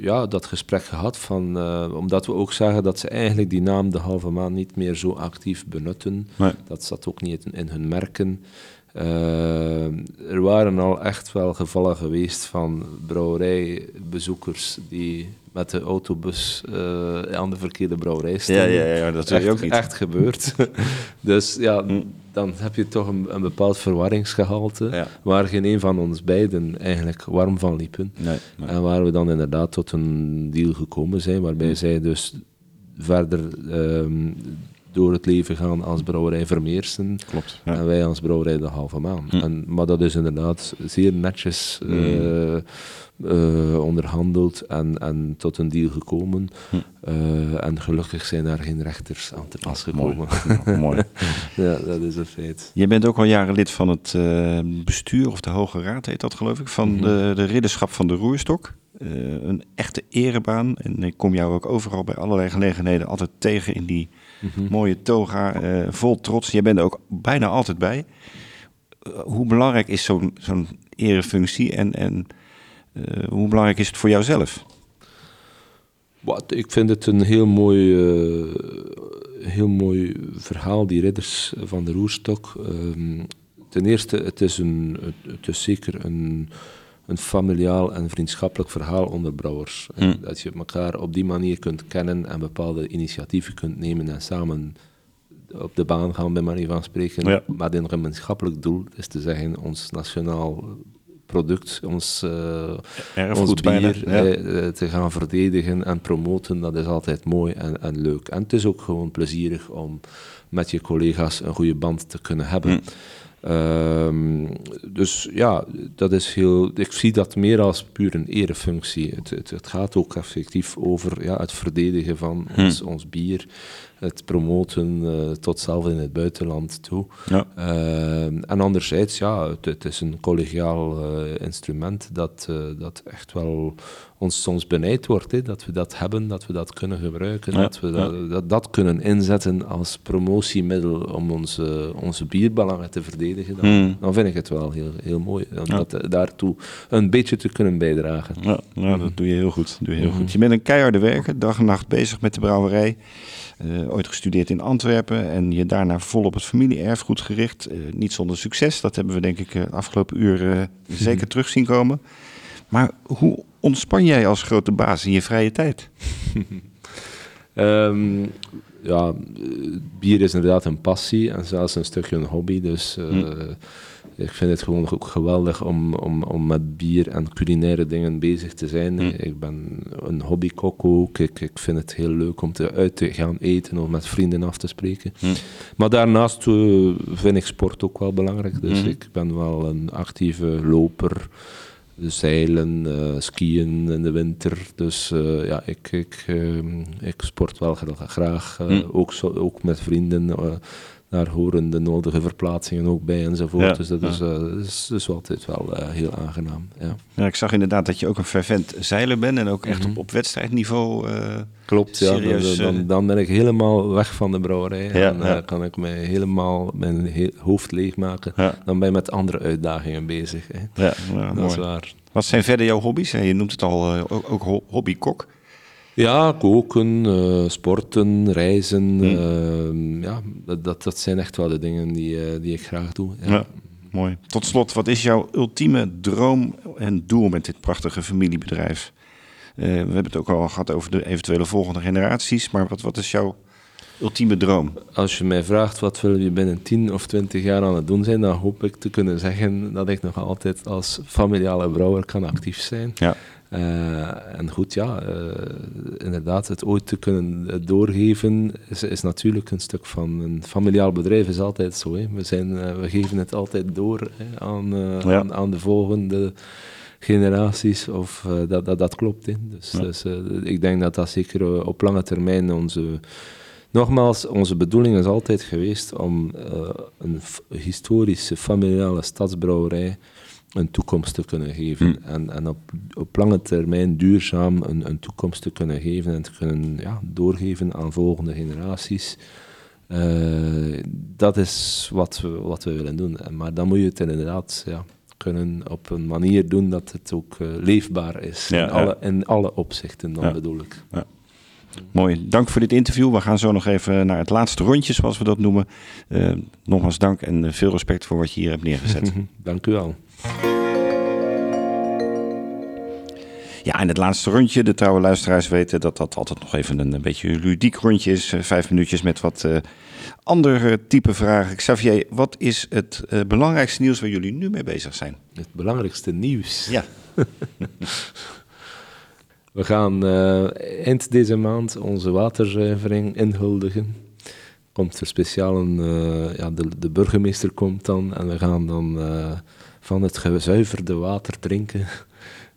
ja, dat gesprek gehad van, omdat we ook zagen dat ze eigenlijk die naam de halve maan niet meer zo actief benutten. Nee. Dat zat ook niet in hun merken. Ehm, er waren al echt wel gevallen geweest van brouwerijbezoekers die met de autobus eh, aan de verkeerde brouwerij stonden. Ja, ja, ja, dat je echt, ook niet. Echt gebeurd. dus ja, dan heb je toch een, een bepaald verwarringsgehalte Ja. waar geen een van ons beiden eigenlijk warm van liepen. Nee. En waar we dan inderdaad tot een deal gekomen zijn, waarbij zij dus verder ehm, door het leven gaan als brouwerij Vermeersen Klopt. Ja. en wij als brouwerij De Halve Maan. En, maar dat is inderdaad zeer netjes eh, eh, onderhandeld en, en tot een deal gekomen. Eh, en gelukkig zijn daar geen rechters aan te pas gekomen. Mooi. ja, dat is een feit. Je bent ook al jaren lid van het bestuur, of de Hoge Raad heet dat geloof ik, van de, de ridderschap van de Roerstok. Een echte erebaan. En ik kom jou ook overal bij allerlei gelegenheden altijd tegen in die mooie toga, eh, vol trots. Jij bent er ook bijna altijd bij. Eh, hoe belangrijk is zo'n zo'n erefunctie en, en eh, hoe belangrijk is het voor jouzelf? Wat, ik vind het een heel mooi, heel mooi verhaal, die ridders van de roerstok. Ehm, ten eerste, het is, een, het is zeker een, een familiaal en vriendschappelijk verhaal onder brouwers. Hmm. Dat je elkaar op die manier kunt kennen en bepaalde initiatieven kunt nemen en samen op de baan gaan, bij manier van spreken, Ja. met een gemeenschappelijk doel, is te zeggen, ons nationaal product, ons, eh, ons bijna, bier ja. eh, eh, te gaan verdedigen en promoten, dat is altijd mooi en, en leuk. En het is ook gewoon plezierig om met je collega's een goede band te kunnen hebben. Hm. Ehm, dus ja, dat is heel, ik zie dat meer als puur een erefunctie. Het, het, het gaat ook effectief over ja, het verdedigen van Hm. ons, ons bier. het promoten uh, tot zelf in het buitenland toe. Ja. Uh, en anderzijds, ja, het, het is een collegiaal uh, instrument dat, dat echt wel ons soms benijd wordt. Hè, dat we dat hebben, dat we dat kunnen gebruiken, Ja, dat we dat, dat, dat kunnen inzetten als promotiemiddel om onze, onze bierbelangen te verdedigen. Dan, Hmm. dan vind ik het wel heel, heel mooi om dat, daartoe een beetje te kunnen bijdragen. Ja, nou, dat doe je heel goed. Doe je, heel goed. je bent een keiharde werker, dag en nacht bezig met de brouwerij. Eh, ooit gestudeerd in Antwerpen en je daarna vol op het familie-erfgoed gericht. Eh, niet zonder succes, dat hebben we denk ik eh, de afgelopen uur eh, zeker terug zien komen. Maar hoe ontspan jij als grote baas in je vrije tijd? Ehm, ja, bier is inderdaad een passie en zelfs een stukje een hobby. Dus eh, ik vind het gewoon ook geweldig om, om, om met bier en culinaire dingen bezig te zijn. Ik ben een hobbykok ook. Ik, ik vind het heel leuk om te, uit te gaan eten of met vrienden af te spreken. Maar daarnaast eh, vind ik sport ook wel belangrijk. Dus ik ben wel een actieve loper zeilen, eh, skiën in de winter. Dus eh, ja, ik, ik, ehm, ik sport wel gra- graag. eh, ook, zo, ook met vrienden. Daar horen de nodige verplaatsingen ook bij enzovoort. Ja, dus dat ja. is, dat is, is altijd wel eh, heel aangenaam. Ja. Ja, ik zag inderdaad dat je ook een fervent zeiler bent en ook echt op, op wedstrijdniveau. eh, Klopt, ja, dan, dan, dan ben ik helemaal weg van de brouwerij. En eh, kan ik mij helemaal mijn he- hoofd leegmaken. Dan ben je met andere uitdagingen bezig. Hè. ja, dat is mooi. waar. Wat zijn verder jouw hobby's? Je noemt het al, ook, ook ho- hobbykok. Ja, koken, eh, sporten, reizen. Hm. ehm, ja, dat, dat, dat zijn echt wel de dingen die, eh, die ik graag doe. Ja. Ja, mooi. Tot slot, wat is jouw ultieme droom en doel met dit prachtige familiebedrijf? Eh, we hebben het ook al gehad over de eventuele volgende generaties, maar wat, wat is jouw ultieme droom? Als je mij vraagt wat wil je binnen 10 of 20 jaar aan het doen zijn, dan hoop ik te kunnen zeggen dat ik nog altijd als familiale brouwer kan actief zijn. Ja, Eh, en goed, ja, eh, inderdaad, het ooit te kunnen doorgeven is, is natuurlijk een stuk van een familiaal bedrijf, is altijd zo. Hè. We, zijn, eh, we geven het altijd door hè, aan, Ja. aan, aan de volgende generaties, of dat, dat, dat klopt. Hè. Dus, Ja. dus ik denk dat dat zeker op lange termijn onze... Nogmaals, onze bedoeling is altijd geweest om een historische familiale stadsbrouwerij een toekomst te kunnen geven. En, en op, op lange termijn duurzaam een, een toekomst te kunnen geven en te kunnen ja, doorgeven aan volgende generaties. Eh, dat is wat we, wat we willen doen. En- Maar dan moet je het inderdaad ja, kunnen op een manier doen dat het ook eh, leefbaar is. Ja, in, alle, in alle opzichten, dan bedoel ik. mooi. Dank voor dit interview. We gaan zo nog even naar het laatste rondje, zoals we dat noemen. Eh, nogmaals dank en veel respect voor wat je hier hebt neergezet. Dank u wel. Ja, en het laatste rondje. De trouwe luisteraars weten dat dat altijd nog even een, een beetje een ludiek rondje is. Eh, Vijf minuutjes met wat eh andere type vragen. Xavier, wat is het eh, belangrijkste nieuws waar jullie nu mee bezig zijn? Het belangrijkste nieuws. Ja, We gaan eind deze maand onze waterzuivering inhuldigen. Komt er speciaal een, ja, de, de burgemeester komt dan en we gaan dan van het gezuiverde water drinken,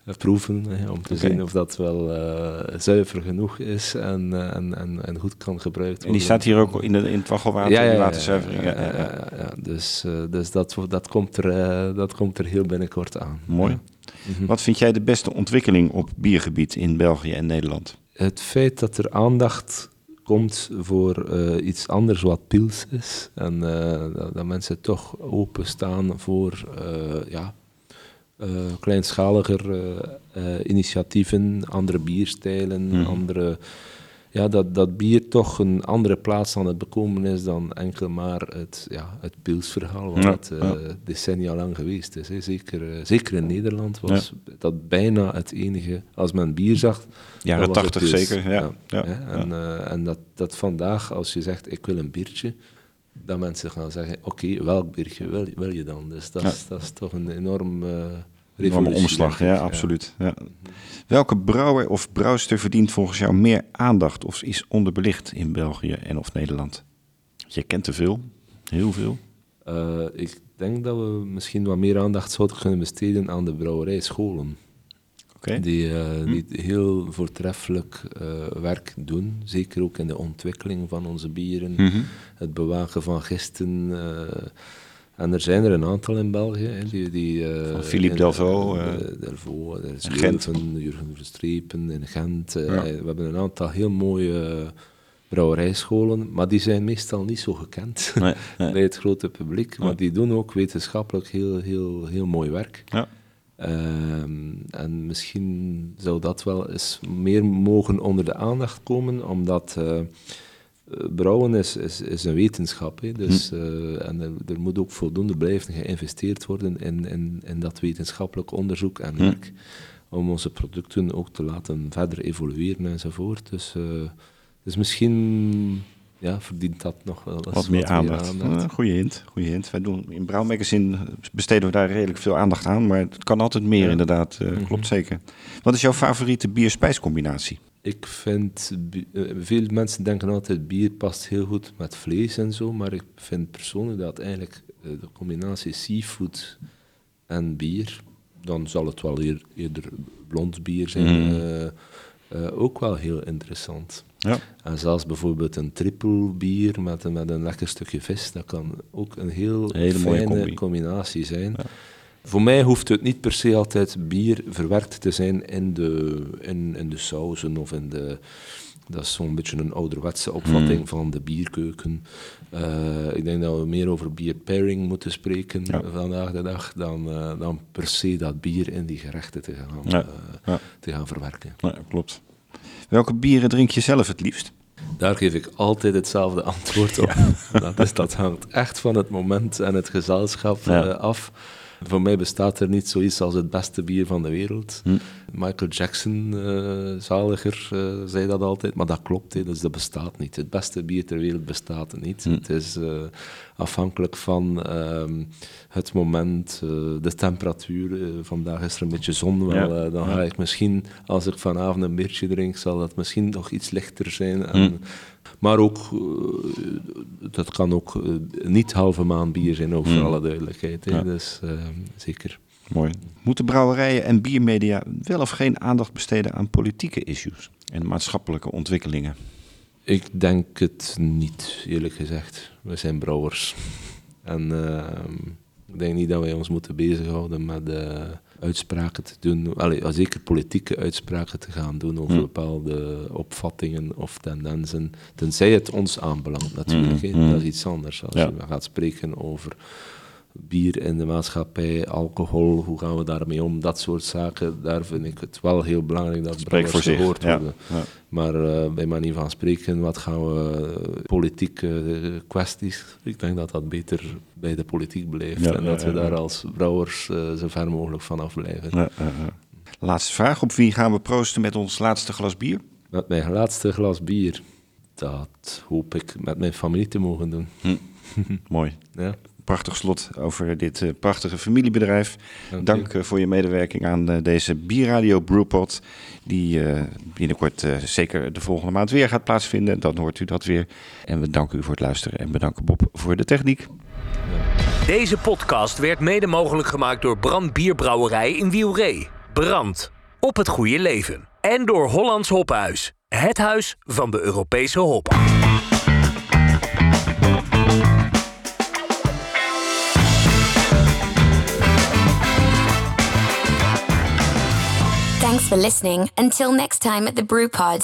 eh, proeven, hè, om te zien of dat wel eh, zuiver genoeg is en, eh, en, en, en goed kan gebruikt worden. en die staat hier ook in, de, in het waggelwater, die waterzuivering. Ja, Ja, ja, ja. ja, ja. Dus, dus dat, dat, komt er, dat komt er heel binnenkort aan. Mooi. Ja. Wat vind jij de beste ontwikkeling op biergebied in België en Nederland? het feit dat er aandacht komt voor eh, iets anders wat pils is. En eh, dat, dat mensen toch openstaan voor eh, ja, kleinschaliger initiatieven, andere bierstijlen, Mhm. andere... Ja, dat, dat bier toch een andere plaats aan het bekomen is dan enkel maar het, ja, het pilsverhaal, wat Ja, het eh, decennia lang geweest is. Hè. Zeker, eh, zeker in Nederland was dat bijna het enige, als men bier zag, Jaren 80 pils. zeker, ja. En, eh, en dat, dat vandaag, als je zegt, ik wil een biertje, dat mensen gaan zeggen, oké, welk biertje wil, wil je dan? Dus dat, is, dat is toch een enorm Enorme revolutie, omslag, ja, absoluut. Ja. Welke brouwer of brouwster verdient volgens jou meer aandacht of is onderbelicht in België en of Nederland? Je kent er veel, heel veel. Eh, ik denk dat we misschien wat meer aandacht zouden kunnen besteden aan de brouwerijscholen. Oké. Die, eh, die heel voortreffelijk eh, werk doen. Zeker ook in de ontwikkeling van onze bieren. Mhm. Het bewaken van gisten. Eh, en er zijn er een aantal in België. Hè, die, die, eh, Van Philippe in, Delvaux, eh, eh, de- Delvaux, er is in Gent. Leuven, Jurgen Verstrepen in Gent. eh, Ja. We hebben een aantal heel mooie brouwerijscholen, maar die zijn meestal niet zo gekend Nee, nee. bij het grote publiek. Maar die doen ook wetenschappelijk heel, heel, heel mooi werk. Ja. Ehm, en misschien zou dat wel eens meer mogen onder de aandacht komen, omdat eh, eh, brouwen is, is, is een wetenschap. Hè, dus, Hm. eh, en er, er moet ook voldoende blijven geïnvesteerd worden in, in, in dat wetenschappelijk onderzoek en Hm. werk, om onze producten ook te laten verder evolueren enzovoort. Dus, eh, dus misschien ja, verdient dat nog wel eens Wat meer aandacht. Ja, goeie hint, goeie hint. Wij doen in Brouw Magazine besteden we daar redelijk veel aandacht aan, maar het kan altijd meer Ja. inderdaad. eh, Mhm. Klopt zeker. Wat is jouw favoriete bier-spijscombinatie? Ik vind, eh, veel mensen denken altijd bier past heel goed met vlees en zo, maar ik vind persoonlijk dat eigenlijk eh, de combinatie seafood en bier, dan zal het wel eer- eerder blond bier zijn, Mhm. Eh, ook wel heel interessant. Ja. En zelfs bijvoorbeeld een triple bier met, een- met een lekker stukje vis, dat kan ook een heel fijne combi. combinatie zijn. Ja. Voor mij hoeft het niet per se altijd bier verwerkt te zijn in de, in, in de sauzen of in de... Dat is zo'n beetje een ouderwetse opvatting Mm. van de bierkeuken. Eh, ik denk dat we meer over bier pairing moeten spreken Ja. vandaag de dag dan, eh, dan per se dat bier in die gerechten te gaan, Ja. eh, Ja. te gaan verwerken. Ja, klopt. Welke bieren drink je zelf het liefst? Daar geef ik altijd hetzelfde antwoord op. Dat, is, dat hangt echt van het moment en het gezelschap Ja. af. Voor mij bestaat er niet zoiets als het beste bier van de wereld. Hm. Michael Jackson, eh, zaliger, eh, zei dat altijd, maar dat klopt, hè, dus dat bestaat niet. Het beste bier ter wereld bestaat niet. Hm. Het is eh, afhankelijk van ehm, het moment, de temperatuur. Vandaag is er een beetje zon, wel, Ja. dan ga ik misschien, als ik vanavond een biertje drink, zal dat misschien nog iets lichter zijn. En, Hm. Maar ook, eh, dat kan ook eh, niet halve maan bier zijn, ook voor Hm. alle duidelijkheid. Hè. Ja. Dus eh, zeker. Mooi. Moeten brouwerijen en biermedia wel of geen aandacht besteden aan politieke issues en maatschappelijke ontwikkelingen? Ik denk het niet, eerlijk gezegd. We zijn brouwers. En ehm, ik denk niet dat wij ons moeten bezighouden met eh, uitspraken te doen. Allee, zeker politieke uitspraken te gaan doen over Hm. bepaalde opvattingen of tendensen. Tenzij het ons aanbelangt natuurlijk. Hm, hè. hm. Dat is iets anders. Als Ja. je gaat spreken over bier in de maatschappij, alcohol, hoe gaan we daarmee om, dat soort zaken. Daar vind ik het wel heel belangrijk dat brouwers voor gehoord Ja. worden. Ja. Maar eh, bij manier van spreken, wat gaan we eh, politieke eh, kwesties? Ik denk dat dat beter bij de politiek blijft Ja, en dat we daar als brouwers zo ver mogelijk vanaf blijven. Ja, ja, ja. Laatste vraag. Op wie gaan we proosten met ons laatste glas bier? Met mijn laatste glas bier, dat hoop ik met mijn familie te mogen doen. Mooi. Ja, Prachtig slot over dit eh, prachtige familiebedrijf. dank eh, voor je medewerking aan eh, deze Bierradio Brewpot. Die eh, binnenkort eh, zeker de volgende maand weer gaat plaatsvinden. Dan hoort u dat weer. En we danken u voor het luisteren. En bedanken Bob voor de techniek. Deze podcast werd mede mogelijk gemaakt door Brand Bierbrouwerij in Wielree. Brand. Op het goede leven. En door Hollands Hophuis. Het huis van de Europese hop. Thanks for listening. Until next time at the Brew Pod.